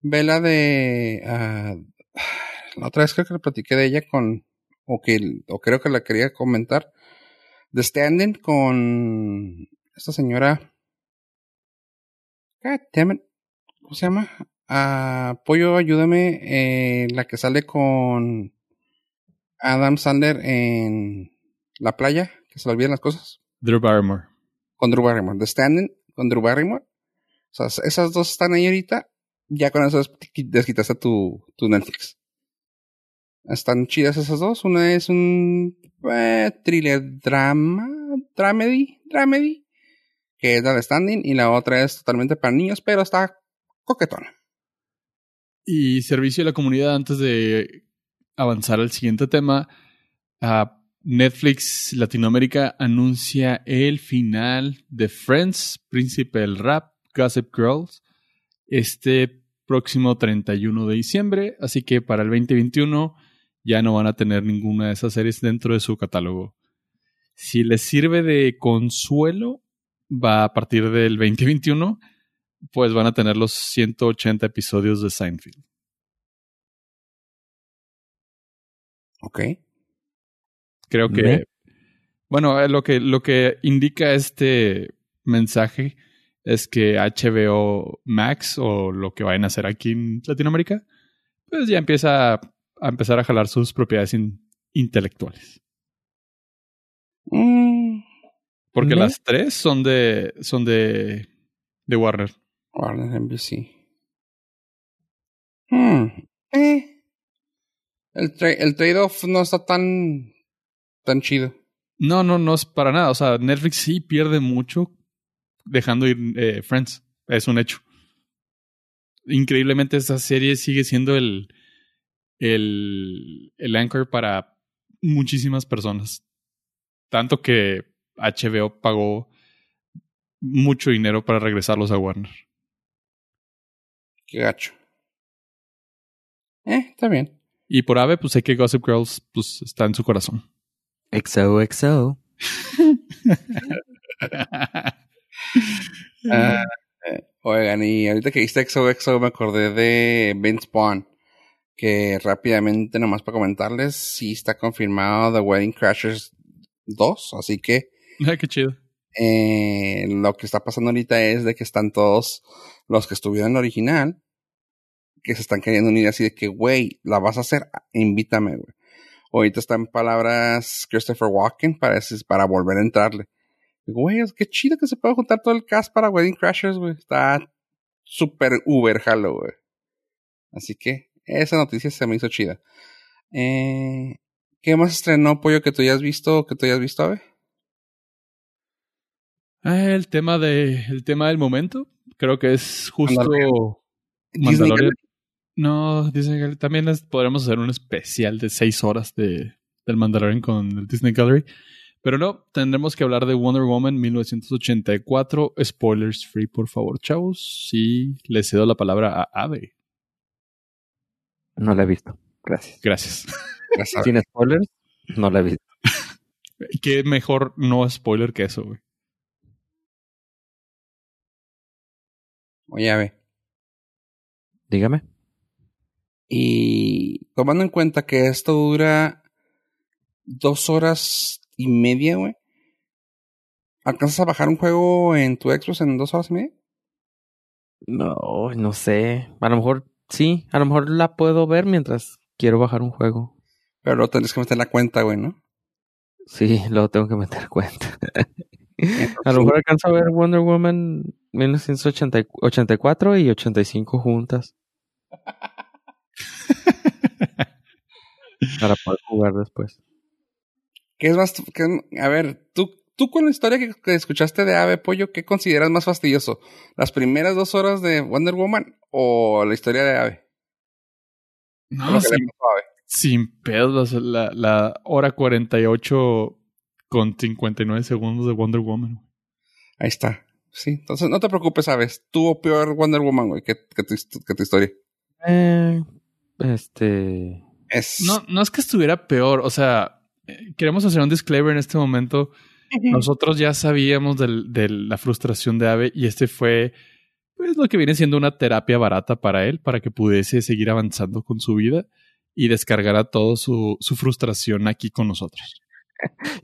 Speaker 1: ve la de... ah, la otra vez creo que le platiqué de ella con... O, que, o creo que la quería comentar. The Standing con esta señora... God damn it. ¿Cómo se llama? Ah, Pollo, ayúdame. eh, la que sale con Adam Sandler en la playa, que se le olvidan las cosas
Speaker 2: Drew Barrymore.
Speaker 1: con Drew Barrymore. The Standing con Drew Barrymore. O sea, esas dos están ahí ahorita. Ya con eso des- desquitaste tu, tu Netflix. Están chidas esas dos. Una es un eh, thriller drama, dramedy, dramedy, que es la Standing, y la otra es totalmente para niños, pero está coquetona.
Speaker 2: Y servicio a la comunidad antes de avanzar al siguiente tema. ah, Netflix Latinoamérica anuncia el final de Friends, Príncipe del Rap, Gossip Girls, este próximo 31 de diciembre. Así que para el 2021 ya no van a tener ninguna de esas series dentro de su catálogo. Si les sirve de consuelo, va a partir del 2021 pues van a tener los 180 episodios de Seinfeld.
Speaker 1: Ok.
Speaker 2: Creo que, bueno, eh, lo que, lo que indica este mensaje es que HBO Max o lo que vayan a hacer aquí en Latinoamérica, pues ya empieza a, a empezar a jalar sus propiedades in- intelectuales.
Speaker 1: Mm,
Speaker 2: Porque
Speaker 3: Ve.
Speaker 2: las tres son de, son de, de Warner.
Speaker 1: Warner NBC. Hmm. Eh. El, tra- el trade-off no está tan, tan chido.
Speaker 2: No, no, no es para nada. O sea, Netflix sí pierde mucho dejando ir eh, Friends. Es un hecho. Increíblemente, esta serie sigue siendo el, el, el anchor para muchísimas personas. Tanto que HBO pagó mucho dinero para regresarlos a Warner.
Speaker 1: Qué gacho. Eh, está bien.
Speaker 2: Y por Ave, pues sé que Gossip Girls pues, está en su corazón.
Speaker 3: XOXO.
Speaker 1: Ah, eh, oigan, y ahorita que viste XOXO me acordé de Vince Vaughn. Que rápidamente, nomás para comentarles, sí está confirmado The Wedding Crashers 2. Así que
Speaker 2: Chido.
Speaker 1: eh, lo que está pasando ahorita es de que están todos los que estuvieron en la original, que se están queriendo unir así de que, güey, la vas a hacer, invítame, güey. Ahorita están palabras Christopher Walken para, para volver a entrarle. Güey, qué chido que se pueda juntar todo el cast para Wedding Crashers, güey. Está súper uber jalo, güey. Así que esa noticia se me hizo chida. Eh, ¿Qué más estrenó, Pollo, que tú ya has visto, que tú ya has visto, Ave?
Speaker 2: Ah, El tema, de, el tema del momento, creo que es justo
Speaker 1: Mandalorian.
Speaker 2: No, Disney Gallery. También les podremos hacer un especial de seis horas de, del Mandalorian con el Disney Gallery. Pero no, tendremos que hablar de Wonder Woman 1984. Spoilers free, por favor, chavos. Sí, le cedo la palabra a Ave.
Speaker 3: No la he visto. Gracias.
Speaker 2: Gracias.
Speaker 1: Gracias.
Speaker 3: Sin spoilers, no la he visto.
Speaker 2: Qué mejor no spoiler que eso, güey.
Speaker 1: Oye, Ave.
Speaker 3: Dígame.
Speaker 1: Y tomando en cuenta que esto dura dos horas y media, güey. ¿Alcanzas a bajar un juego en tu Xbox en dos horas y media?
Speaker 3: No, no sé. A lo mejor sí. A lo mejor la puedo ver mientras quiero bajar un juego.
Speaker 1: Pero luego tendrías que meter la cuenta, güey, ¿no?
Speaker 3: Sí, luego tengo que meter cuenta. a lo mejor alcanzo a ver Wonder Woman 1984 y 85 juntas. Para poder jugar después.
Speaker 1: ¿Qué es más? qué- a ver, tú, tú con la historia que, que escuchaste de Ave Pollo, ¿qué consideras más fastidioso? ¿Las primeras dos horas de Wonder Woman o la historia de Ave?
Speaker 2: No, sin,
Speaker 1: Ave.
Speaker 2: sin pedos. La, la hora 48 con 59 segundos de Wonder Woman.
Speaker 1: Ahí está. Sí, entonces no te preocupes, Aves. Tuvo peor Wonder Woman, güey, que, que, tu, que tu historia.
Speaker 3: Eh, este.
Speaker 1: Es.
Speaker 2: No, no es que estuviera peor. O sea, eh, queremos hacer un disclaimer en este momento. Nosotros ya sabíamos del- de la frustración de Ave y este fue pues lo que viene siendo una terapia barata para él, para que pudiese seguir avanzando con su vida y descargara toda su, su frustración aquí con nosotros.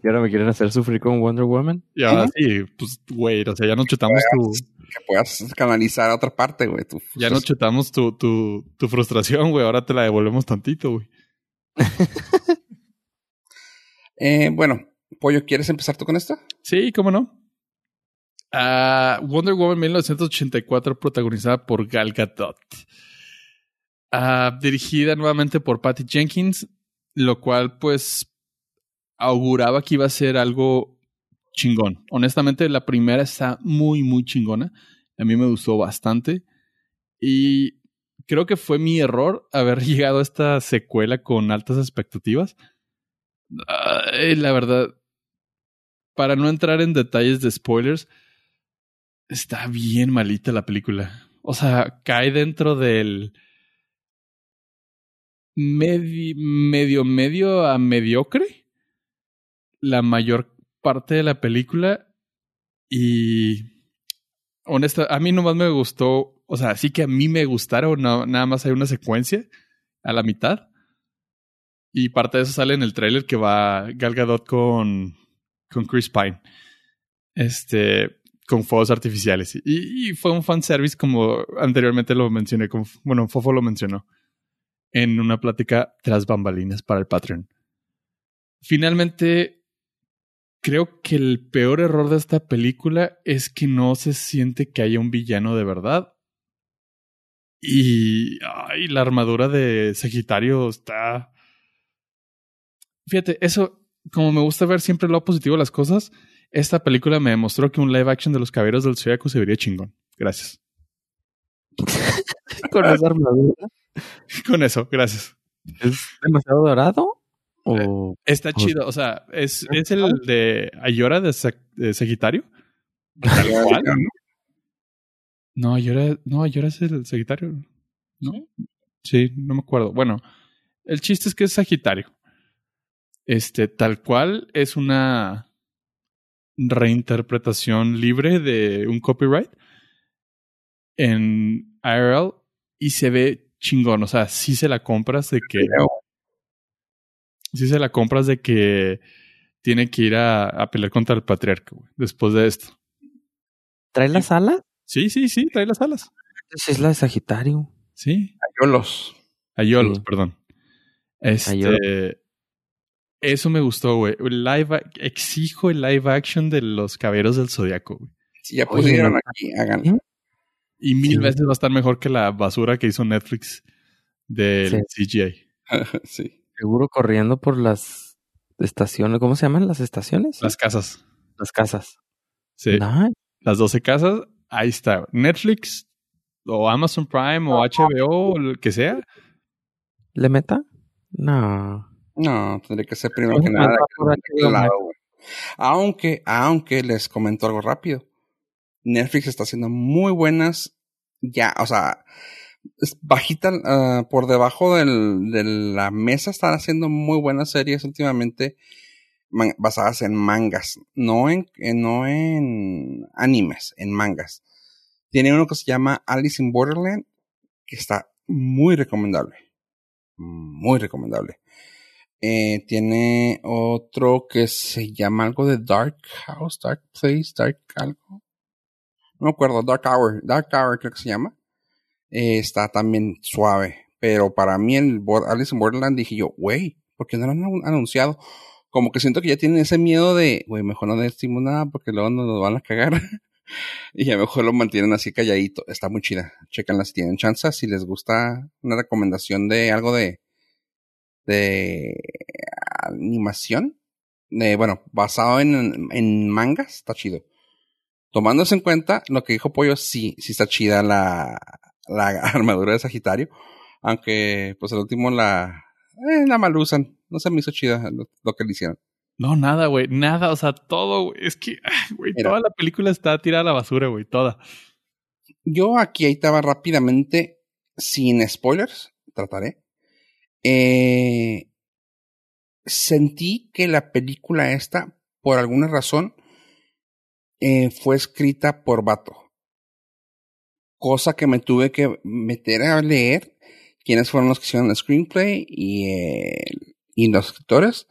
Speaker 3: ¿Y ahora me quieren hacer sufrir con Wonder Woman?
Speaker 2: Y ahora sí, pues, güey, o sea, ya nos chutamos tu,
Speaker 1: que puedas canalizar a otra parte, güey. tu
Speaker 2: ya nos chutamos tu, tu, tu frustración, güey, ahora te la devolvemos tantito, güey.
Speaker 1: Eh, bueno, Pollo, ¿quieres empezar tú con esto?
Speaker 2: Sí, ¿cómo no? Ah, Wonder Woman 1984, protagonizada por Gal Gadot. Ah, dirigida nuevamente por Patty Jenkins, lo cual pues auguraba que iba a ser algo chingón. Honestamente, la primera está muy, muy chingona. A mí me gustó bastante. Y creo que fue mi error haber llegado a esta secuela con altas expectativas. La verdad, para no entrar en detalles de spoilers, está bien malita la película. O sea, cae dentro del medi- medio, medio a mediocre la mayor parte de la película y honesta, a mí nomás me gustó, o sea, sí que a mí me gustaron, nada más hay una secuencia a la mitad y parte de eso sale en el tráiler que va Gal Gadot con, con Chris Pine. Este, con fuegos artificiales. Y, fue un fanservice como anteriormente lo mencioné, bueno, Fofo lo mencionó en una plática tras bambalinas para el Patreon. Finalmente, creo que el peor error de esta película es que no se siente que haya un villano de verdad. Y ay, la armadura de Sagitario está... Fíjate, eso, como me gusta ver siempre lo positivo de las cosas, esta película me demostró que un live action de los caballeros del Zodiaco se vería chingón. Gracias.
Speaker 3: Con esa armadura.
Speaker 2: Con eso, gracias.
Speaker 3: ¿Es demasiado dorado? ¿O
Speaker 2: Está
Speaker 3: Pues-
Speaker 2: chido. O sea, es, es el de Ayora de, Sag- de Sagitario. Tal cual. No, Ayora, no, Ayora es el Sagitario. ¿No? Sí, no me acuerdo. Bueno, el chiste es que es Sagitario. Este, tal cual es una reinterpretación libre de un copyright en IRL y se ve chingón. O sea, sí se la compras de que. Sí se la compras de que tiene que ir a, a pelear contra el patriarca, güey, después de esto.
Speaker 3: trae las alas?
Speaker 2: Sí, sí, sí, trae las alas.
Speaker 3: Es la de Sagitario.
Speaker 2: Sí.
Speaker 1: Ayolos.
Speaker 2: Ayolos,
Speaker 3: Sí.
Speaker 2: perdón. Este.
Speaker 3: Ayolos.
Speaker 2: Eso me gustó, güey. Live, exijo el live action de los caballeros del zodiaco, güey.
Speaker 1: Si ya pusieron aquí, hagan.
Speaker 3: ¿Sí?
Speaker 2: Y mil
Speaker 3: Sí.
Speaker 2: veces va a estar mejor que la basura que hizo Netflix del CGI.
Speaker 1: sí.
Speaker 3: Seguro corriendo por las estaciones. ¿Cómo se llaman las estaciones?
Speaker 2: Las casas.
Speaker 3: Las casas.
Speaker 2: Sí.
Speaker 3: Nice.
Speaker 2: Las 12 casas, ahí está. Netflix o Amazon Prime o HBO o el que sea.
Speaker 3: ¿Le meta? No.
Speaker 1: No, tendría que ser primero
Speaker 3: Oye,
Speaker 1: que nada. lado. Aunque, aunque les comento algo rápido. Netflix está haciendo muy buenas, ya, o sea, bajita ah, por debajo de la mesa, están haciendo muy buenas series últimamente basadas en mangas, no en, en- no en animes, en mangas. Tiene uno que se llama Alice in Borderland, que está muy recomendable. Muy recomendable. Eh, tiene otro que se llama algo de Dark House, Dark Place, Dark algo. No me acuerdo, Dark Hour, Dark Hour creo que se llama. Eh, está también suave. Pero para mí el Alice in Borderland dije yo, güey, ¿por qué no lo han anun- anunciado? como que siento que ya tienen ese miedo de, güey, mejor no decimos nada porque luego nos lo van a cagar. y a lo mejor lo mantienen así calladito. Está muy chida. Checanla si tienen chance. Si les gusta una recomendación de algo de, de animación. Bueno, basado en, en mangas, está chido. Tomándose en cuenta lo que dijo Pollo, sí, sí está chida la, la armadura de Sagitario. Aunque, pues el último la, eh, la malusan. No se me hizo chida lo, que le hicieron.
Speaker 2: No, nada, güey. Nada. O sea, todo, güey. Es que, güey, toda la película está tirada a la basura, güey. Toda.
Speaker 1: Yo aquí ahí estaba rápidamente, sin spoilers, trataré. Eh, sentí que la película esta, por alguna razón, eh, fue escrita por Vato. Cosa que me tuve que meter a leer quiénes fueron los que hicieron el screenplay y, y los escritores.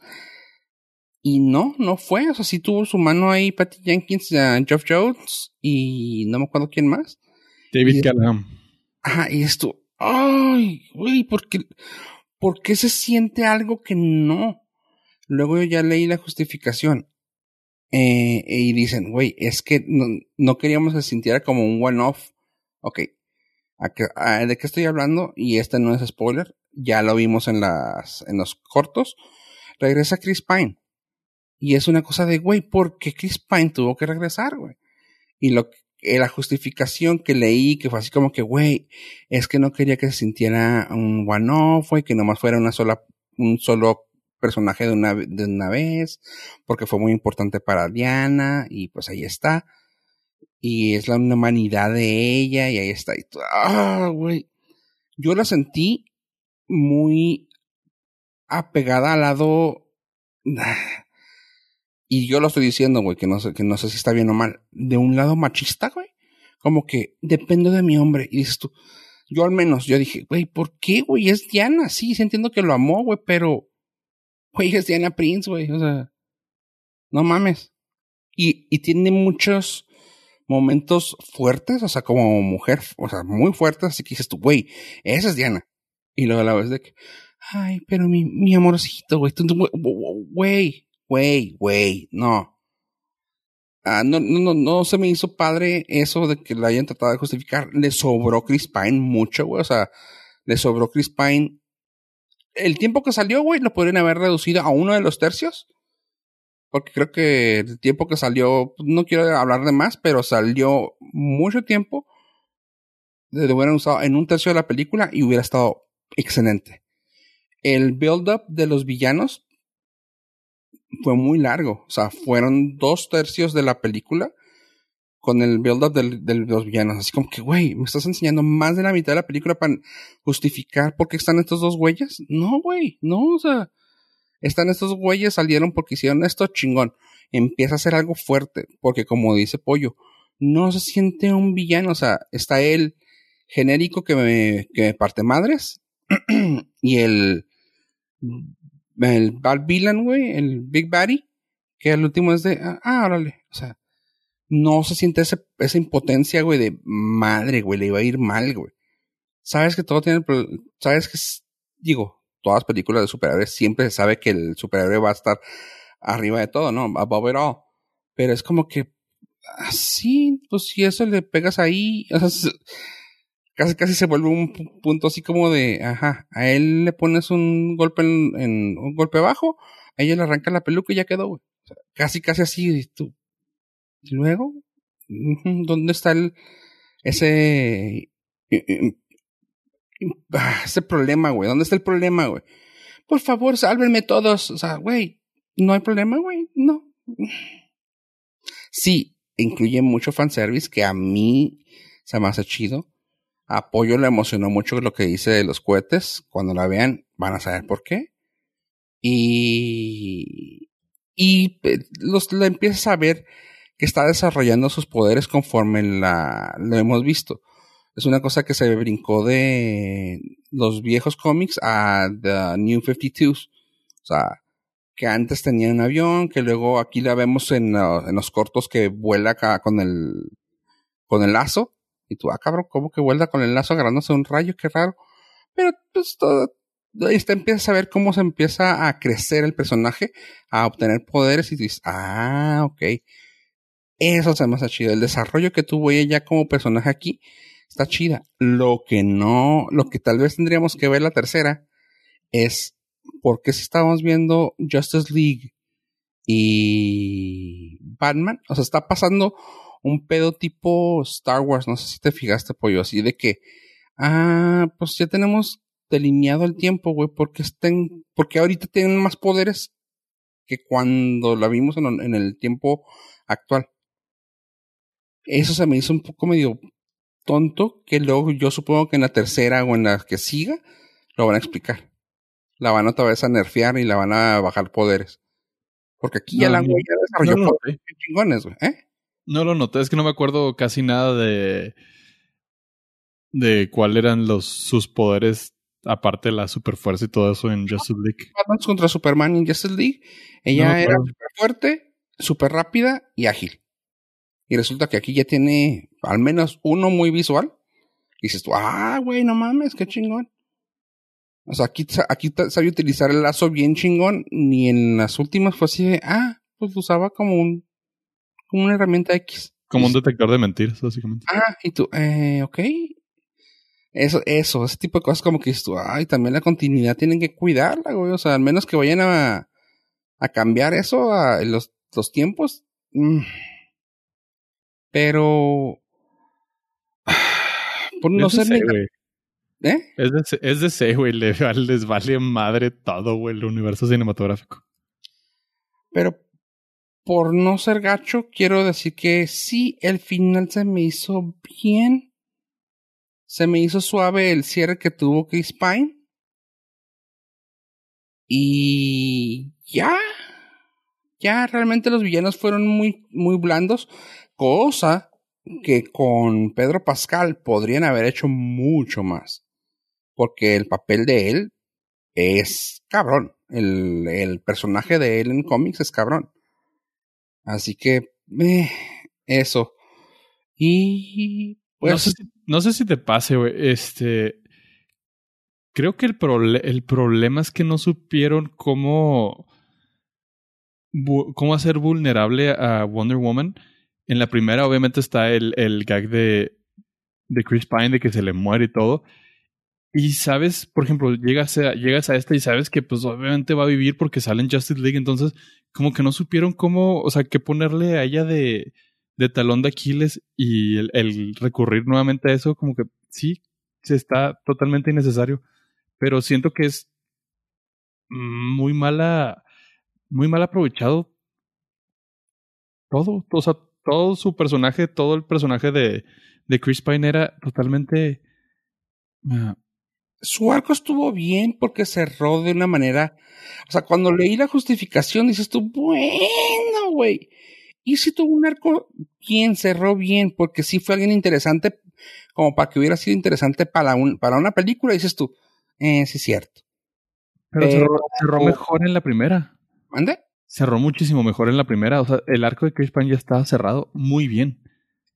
Speaker 1: Y no, no fue. O sea, sí tuvo su mano ahí Patty Jenkins, uh, Jeff Jones y no me acuerdo quién más.
Speaker 2: David Callahan.
Speaker 1: Ajá, y esto. Ay, güey, ¿por qué, ¿por qué se siente algo que no? Luego yo ya leí la justificación. Eh, y dicen, güey, es que no, no queríamos que se sintiera como un one-off. Ok, ¿de qué estoy hablando? Y este no es spoiler, ya lo vimos en, las, en los cortos. Regresa Chris Pine. Y es una cosa de, güey, ¿por qué Chris Pine tuvo que regresar, güey? Y lo eh, la justificación que leí, que fue así como que, güey, es que no quería que se sintiera un one-off, güey, que nomás fuera una sola, un solo personaje de una, de una vez, porque fue muy importante para Diana, y pues ahí está y es la humanidad de ella y ahí está. Y. Ah, güey. Yo la sentí muy apegada al lado. Y yo lo estoy diciendo, güey, que no sé, que no sé si está bien o mal. De un lado machista, güey. Como que dependo de mi hombre. Y dices tú, yo al menos, yo dije, güey, ¿por qué, güey? Es Diana, sí, sí entiendo que lo amó, güey, pero, güey, es Diana Prince, güey, o sea, no mames. Y, y tiene muchos, momentos fuertes, o sea, como mujer, o sea, muy fuertes, así que dices tú, güey, esa es Diana. Y luego a la vez de que, ay, pero mi, mi amorcito, güey, güey, güey, güey, no. Ah, no, no, no, no se me hizo padre eso de que la hayan tratado de justificar. Le sobró Chris Pine mucho, güey, o sea, le sobró Chris Pine. El tiempo que salió, güey, lo podrían haber reducido a uno de los tercios porque creo que el tiempo que salió, no quiero hablar de más, pero salió mucho tiempo. De hubieran usado en un tercio de la película y hubiera estado excelente. El build-up de los villanos fue muy largo. O sea, fueron dos tercios de la película con el build-up de los villanos. Así como que, güey, me estás enseñando más de la mitad de la película para justificar por qué están estos dos güeyes. No, güey, no, o sea, están estos güeyes, salieron porque hicieron esto chingón. Empieza a ser algo fuerte, porque como dice Pollo, no se siente un villano, o sea, está el genérico que me, que me parte madres y el, el bad villain, güey, el Big Baddy, que el último es de, ah, órale, o sea, no se siente esa impotencia, güey, de madre, güey, le iba a ir mal, güey. Sabes que todo tiene, sabes que, digo, todas las películas de superhéroes siempre se sabe que el superhéroe va a estar arriba de todo, ¿no? Above it all. Pero es como que, así, pues si eso le pegas ahí, casi casi se vuelve un punto así como de, ajá, a él le pones un golpe en, un golpe bajo, a ella le arranca la peluca y ya quedó, güey. casi casi así, tú. Y luego, ¿dónde está el, ese Ah, ese problema, güey. ¿Dónde está el problema, güey? Por favor, sálvenme todos. O sea, güey, no hay problema, güey. No. Sí, incluye mucho fanservice que a mí se me hace chido. Apoyo le emocionó mucho lo que dice de los cohetes. Cuando la vean, van a saber por qué. Y. Y eh, los, la empiezas a ver que está desarrollando sus poderes conforme la, lo hemos visto es una cosa que se brincó de los viejos cómics a The New 52. O sea, que antes tenía un avión, que luego aquí la vemos en, en los cortos que vuela acá con el, con el lazo. Y tú, ah, cabrón, ¿cómo que vuela con el lazo agarrándose un rayo? Qué raro. Pero, pues, todo, ahí está, empiezas a ver cómo se empieza a crecer el personaje, a obtener poderes y dices, ah, ok. Eso se me hace chido. El desarrollo que tuvo ella como personaje aquí está chida. Lo que no, lo que tal vez tendríamos que ver la tercera es por qué si estábamos viendo Justice League y Batman, o sea, está pasando un pedo tipo Star Wars, no sé si te fijaste, pollo, así de que, ah, pues ya tenemos delineado el tiempo, güey, porque estén, porque ahorita tienen más poderes que cuando la vimos en, en el tiempo actual. Eso se me hizo un poco medio tonto, que luego yo supongo que en la tercera o en la que siga lo van a explicar. La van otra vez a nerfear y la van a bajar poderes. Porque aquí ya la güey ya desarrolló
Speaker 2: no,
Speaker 1: poderes chingones, güey, ¿eh?
Speaker 2: No lo noté, es que no me acuerdo casi nada de. de cuáles eran los sus poderes, aparte de la superfuerza y todo eso en Justice League.
Speaker 1: Batman contra Superman en Justice League. Ella
Speaker 2: No,
Speaker 1: era súper fuerte, súper rápida y ágil. Y resulta que aquí ya tiene al menos uno muy visual. Y dices tú, ah, güey, no mames, qué chingón. O sea, aquí, aquí sabe utilizar el lazo bien chingón. Ni en las últimas fue así de, ah, pues usaba como un, como una herramienta X.
Speaker 2: Como un detector de mentiras, básicamente.
Speaker 1: Ah, y tú, eh, ok. Eso, eso, ese tipo de cosas como que dices tú, ay, también la continuidad tienen que cuidarla, güey. O sea, al menos que vayan a, a cambiar eso a en los, los tiempos. Mm. Pero. Por no ser
Speaker 2: C, güey.
Speaker 1: ¿Eh?
Speaker 2: Es de C, güey. Le- Les vale madre todo, güey, el universo cinematográfico.
Speaker 1: Pero por no ser gacho, quiero decir que sí, el final se me hizo bien. Se me hizo suave el cierre que tuvo Chris Pine. Y ya. Ya realmente los villanos fueron muy, muy blandos. Cosa que con Pedro Pascal podrían haber hecho mucho más. Porque el papel de él es cabrón. El, el personaje de él en cómics es cabrón. Así que, eh, eso. Y pues,
Speaker 2: no, sé si, no sé si te pase, güey. Este. Creo que el, el problema es que no supieron cómo. cómo hacer vulnerable a Wonder Woman. En la primera, obviamente, está el, el gag de, de Chris Pine, de que se le muere y todo. Y sabes, por ejemplo, llegas a, esta y sabes que, pues, obviamente va a vivir porque sale en Justice League. Entonces, como que no supieron cómo, o sea, qué ponerle a ella de, de talón de Aquiles y el, el recurrir nuevamente a eso, como que sí, se está totalmente innecesario. Pero siento que es muy mala, muy mal aprovechado todo. O sea, todo su personaje, todo el personaje de, de Chris Pine era totalmente. ah,
Speaker 1: su arco estuvo bien porque cerró de una manera. O sea, cuando leí la justificación, dices tú, bueno, güey. Y si tuvo un arco bien, cerró bien, porque sí fue alguien interesante, como para que hubiera sido interesante para, un, para una película, dices tú, eh, sí es cierto.
Speaker 2: pero
Speaker 1: Pero-
Speaker 2: cerró, cerró mejor en la primera.
Speaker 1: ¿Mande?
Speaker 2: Cerró muchísimo mejor en la primera. O sea, el arco de Chris Pine ya estaba cerrado muy bien.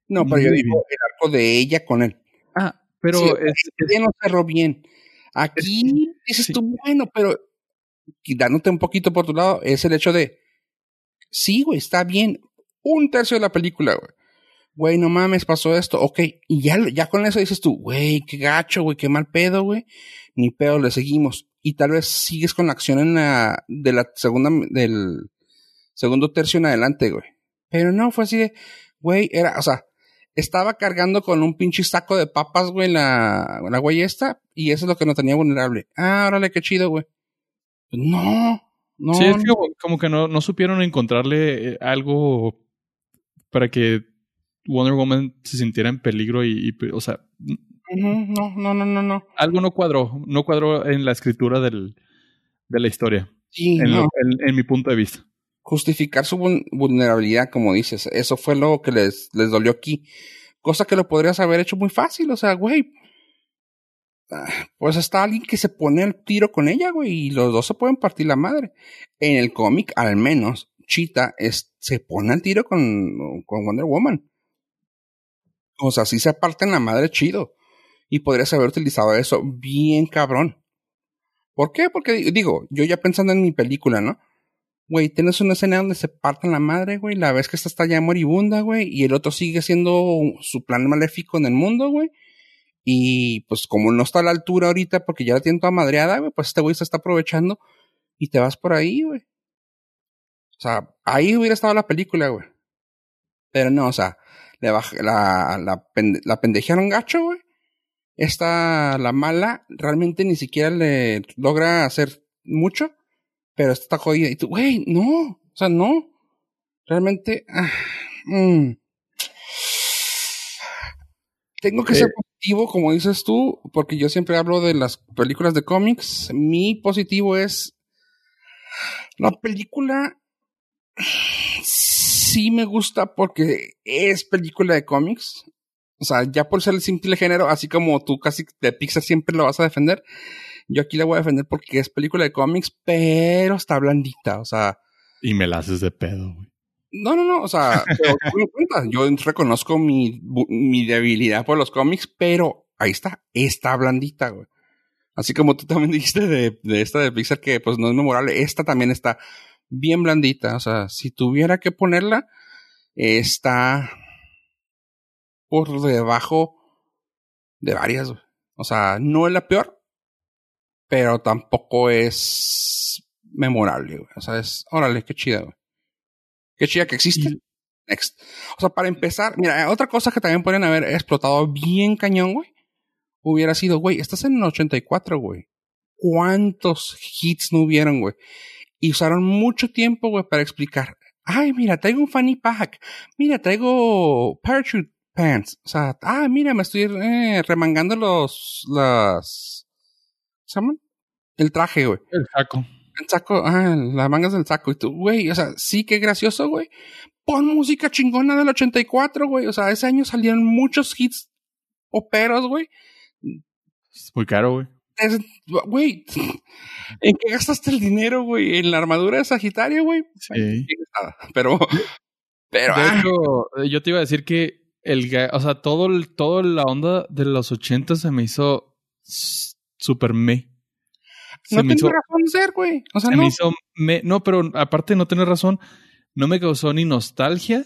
Speaker 1: No, pero yo digo el arco de ella con él.
Speaker 2: Ah, pero
Speaker 1: Sí,
Speaker 2: es, es-
Speaker 1: no cerró bien. Aquí dices
Speaker 2: sí.
Speaker 1: tú, bueno, pero dándote un poquito por tu lado, es el hecho de, sí, güey, está bien. Un tercio de la película, güey. Güey, no mames, pasó esto. Ok, y ya, ya con eso dices tú, güey, qué gacho, güey, qué mal pedo, güey. Ni pedo, le seguimos. Y tal vez sigues con la acción en la, de la segunda, del segundo tercio en adelante, güey. Pero no, fue así de, güey, era, o sea, estaba cargando con un pinche saco de papas, güey, la, la güey esta, y eso es lo que no tenía vulnerable. Ah, órale, qué chido, güey. No, no.
Speaker 2: sí, es que como, como que no, no supieron encontrarle eh, algo para que Wonder Woman se sintiera en peligro y, y, o sea,
Speaker 1: no, no, no, no, no.
Speaker 2: algo no cuadró, no cuadró en la escritura del, de la historia,
Speaker 1: Sí,
Speaker 2: en,
Speaker 1: no.
Speaker 2: lo- en- en mi punto de vista.
Speaker 1: Justificar su vul- vulnerabilidad, como dices, eso fue lo que les, les dolió aquí. Cosa que lo podrías haber hecho muy fácil, o sea, güey. ah, Pues está alguien que se pone al tiro con ella, güey, y los dos se pueden partir la madre. En el cómic, al menos, Cheetah es, se pone al tiro con, con Wonder Woman. O sea, sí se parten la madre chido. Y podrías haber utilizado eso bien cabrón. ¿Por qué? Porque digo, yo ya pensando en mi película, ¿no? Güey, tienes una escena donde se parten la madre, güey, la vez que esta está ya moribunda, güey, y el otro sigue haciendo su plan maléfico en el mundo, güey. Y pues como no está a la altura ahorita porque ya la tiene toda madreada, güey, pues este güey se está aprovechando y te vas por ahí, güey. O sea, ahí hubiera estado la película, güey. Pero no, o sea, le la, la, la pendejearon gacho, güey. Esta, la mala, realmente ni siquiera le logra hacer mucho, pero está jodida. Y tú, güey, no, o sea, no. Realmente, ah, mm. tengo que ser eh. positivo, como dices tú, porque yo siempre hablo de las películas de cómics. Mi positivo es la película sí me gusta porque es película de cómics. O sea, ya por ser el simple género, así como tú casi de Pixar siempre lo vas a defender, yo aquí la voy a defender porque es película de cómics, pero está blandita, o sea.
Speaker 2: Y me la haces de pedo, güey.
Speaker 1: No, no, no, o sea, yo reconozco mi, mi debilidad por los cómics, pero ahí está, está blandita, güey. Así como tú también dijiste de, de esta de Pixar que pues no es memorable, esta también está bien blandita. O sea, si tuviera que ponerla, está por debajo de varias. O sea, no es la peor, pero tampoco es memorable. O sea, es, órale, qué chida, güey. Qué chida que existe. Next. O sea, para empezar, mira, otra cosa que también pueden haber explotado bien cañón, güey. Hubiera sido, güey, estás en el 84, güey. ¿Cuántos hits no hubieron, güey? Y usaron mucho tiempo, güey, para explicar. Ay, mira, traigo un fanny pack. Mira, traigo parachute pants. O sea, ah, mira, me estoy eh, remangando los, las, ¿se llaman? El traje, güey.
Speaker 2: El saco.
Speaker 1: El saco, ah, las mangas del saco. Y tú, güey, o sea, sí, qué gracioso, güey. Pon música chingona del 84, güey. O sea, ese año salieron muchos hits operos, güey.
Speaker 2: Es muy caro, güey.
Speaker 1: Güey, ¿en qué gastaste el dinero, güey? ¿En la armadura de Sagitario, güey? Sí. Pero, pero.
Speaker 2: De ah. hecho, yo te iba a decir que el, o sea, todo, el, toda la onda de los 80 se me hizo super me.
Speaker 1: no tiene razón de ser, güey. O sea,
Speaker 2: se
Speaker 1: no.
Speaker 2: me hizo me. No, pero aparte de no tener razón, no me causó ni nostalgia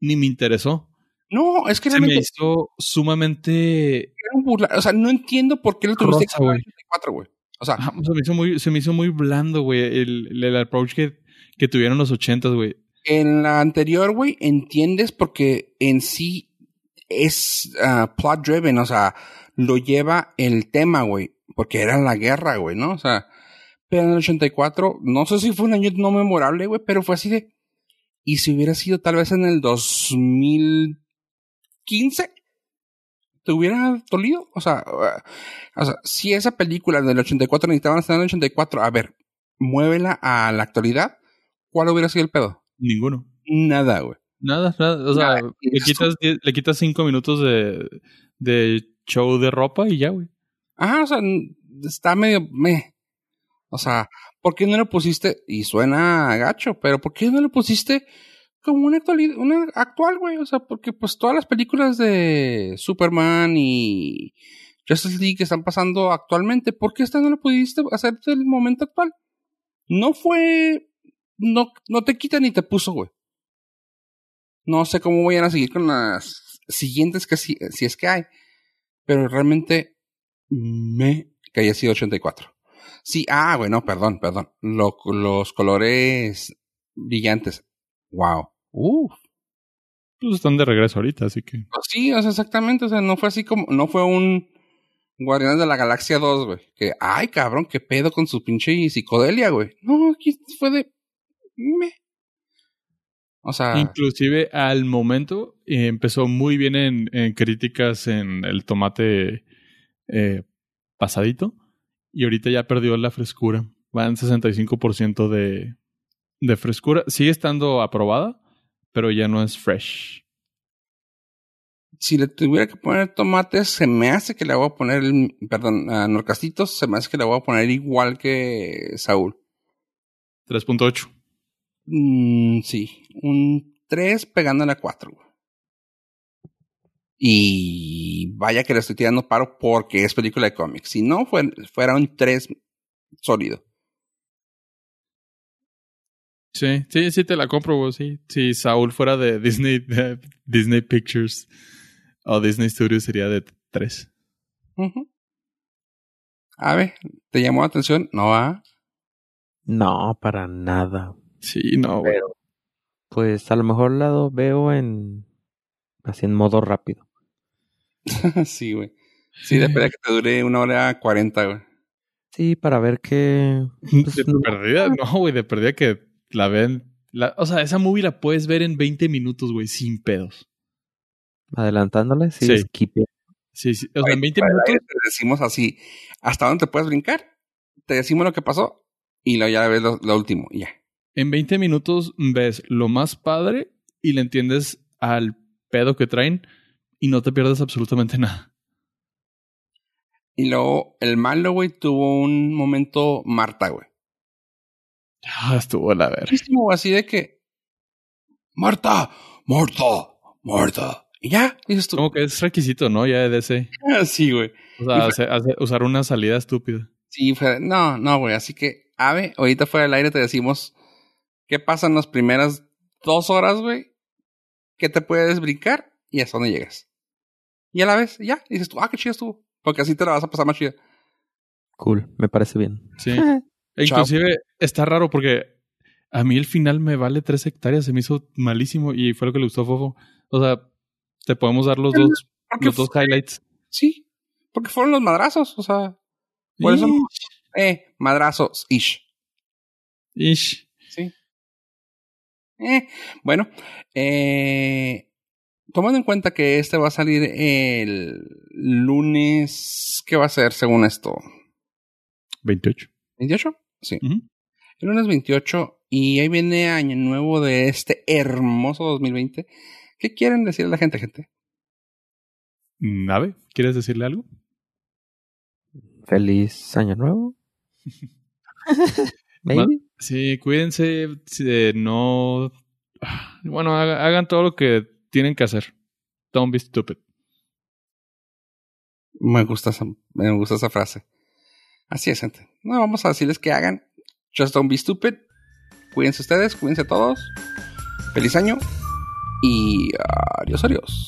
Speaker 2: ni me interesó.
Speaker 1: No, es que
Speaker 2: se me hizo sumamente.
Speaker 1: O sea, no entiendo por qué lo tuviste que güey. O sea,
Speaker 2: se, me hizo muy, se me hizo muy blando, güey, el, el, approach que, que tuvieron los ochentas, güey.
Speaker 1: En la anterior, güey, entiendes porque en sí es uh, plot driven, o sea, lo lleva el tema, güey, porque era la guerra, güey, ¿no? O sea, pero en el 84, no sé si fue un año no memorable, güey, pero fue así de. Y si hubiera sido tal vez en el 2000 15 te hubiera dolido. O sea, o sea, si esa película del 84 necesitaban estar en el 84, a ver, muévela a la actualidad, ¿cuál hubiera sido el pedo?
Speaker 2: Ninguno.
Speaker 1: Nada, güey.
Speaker 2: Nada, nada. O sea, le, quitas, le quitas cinco minutos de, de show de ropa y ya, güey.
Speaker 1: Ajá, o sea, está medio me. O sea, ¿por qué no le pusiste? Y suena gacho, pero ¿por qué no le pusiste como una actualidad, una actual, güey. O sea, porque pues todas las películas de Superman y Justice League que están pasando actualmente, ¿por qué esta no lo pudiste hacer del momento actual? No fue, no, no te quita ni te puso, güey. No sé cómo vayan a seguir con las siguientes que si, si es que hay. Pero realmente me que haya sido 84. Sí, ah, bueno, perdón, perdón. los colores brillantes. Wow. Uf.
Speaker 2: Pues están de regreso ahorita, así que.
Speaker 1: Pues sí, o sea, exactamente. O sea, no fue así como. No fue un Guardianes de la Galaxia 2, güey. Que, ay, cabrón, qué pedo con su pinche psicodelia, güey. No, aquí fue de. Me. O sea.
Speaker 2: Inclusive al momento eh, empezó muy bien en, en, críticas en el tomate eh, pasadito. Y ahorita ya perdió la frescura. Va en 65% de, de frescura. Sigue estando aprobada, pero ya no es fresh.
Speaker 1: Si le tuviera que poner tomates, se me hace que le voy a poner, perdón, a Norcastitos, se me hace que le voy a poner igual que Saúl.
Speaker 2: 3.8.
Speaker 1: Mm, sí, un 3 pegándole a 4. Y vaya que le estoy tirando paro porque es película de cómics. Si no fuera un 3 sólido.
Speaker 2: Sí, sí, sí te la compro, güey, sí. Si Saúl fuera de Disney, de Disney Pictures o Disney Studios sería de 3.
Speaker 1: Ujú. A ver, ¿te llamó la atención? No va.
Speaker 3: No, para nada.
Speaker 2: Sí, no, güey.
Speaker 3: Pero, pues a lo mejor la veo en. Así en modo rápido.
Speaker 1: sí, güey. Sí, depende de que te dure una hora cuarenta, güey.
Speaker 3: Sí, para ver qué. pues,
Speaker 2: De
Speaker 3: no-
Speaker 2: perdida, no, güey, de perdida que la ven. la- o sea, esa movie la puedes ver en 20 minutos, güey, sin pedos.
Speaker 3: adelantándole, sí,
Speaker 2: Sí.
Speaker 3: skip.
Speaker 2: Sí, sí. O sea, en 20
Speaker 1: Fuera del
Speaker 2: minutos.
Speaker 1: Te decimos así, ¿hasta dónde te puedes brincar? Te decimos lo que pasó y luego ya ves lo, lo último y ya.
Speaker 2: En 20 minutos ves lo más padre y le entiendes al pedo que traen y no te pierdes absolutamente nada.
Speaker 1: Y luego el malo, güey, tuvo un momento Marta, güey.
Speaker 2: Ya estuvo la verga.
Speaker 1: Así de que, Marta, Marta, Marta. Y ya, dices tú.
Speaker 2: Como que es requisito, ¿no? Ya de DC.
Speaker 1: Sí, güey.
Speaker 2: O sea, hace- usar una salida estúpida.
Speaker 1: Sí, fue, no, no, güey. Así que, Ave, ahorita fuera del aire te decimos qué pasa en las primeras dos horas, güey. Que te puedes brincar y hasta dónde llegas. Y a la vez, ya, dices tú, ah, qué chido estuvo. Porque así te la vas a pasar más chida.
Speaker 3: Cool, me parece bien.
Speaker 2: Sí. E inclusive está raro porque a mí el final me vale tres hectáreas. Se me hizo malísimo y fue lo que le gustó a Fofo. O sea, te podemos dar los dos, los dos highlights.
Speaker 1: Sí, porque fueron los madrazos, o sea, por eso, eh, madrazos, ish.
Speaker 2: Ish.
Speaker 1: Sí. Eh, bueno, eh, tomando en cuenta que este va a salir el lunes, ¿qué va a ser según esto?
Speaker 2: 28.
Speaker 1: ¿28? Sí. El lunes 28 y ahí viene año nuevo de este hermoso 2020. ¿Qué quieren decirle a la gente, gente?
Speaker 2: Nave, ¿quieres decirle algo?
Speaker 3: Feliz año nuevo. Maybe.
Speaker 2: Sí, cuídense de no... Bueno, haga- hagan todo lo que tienen que hacer. Don't be stupid.
Speaker 1: Me gusta esa, me gusta esa frase. Así es, gente. No vamos a decirles que hagan. Just don't be stupid. Cuídense ustedes, cuídense todos. Feliz año. Y adiós, adiós.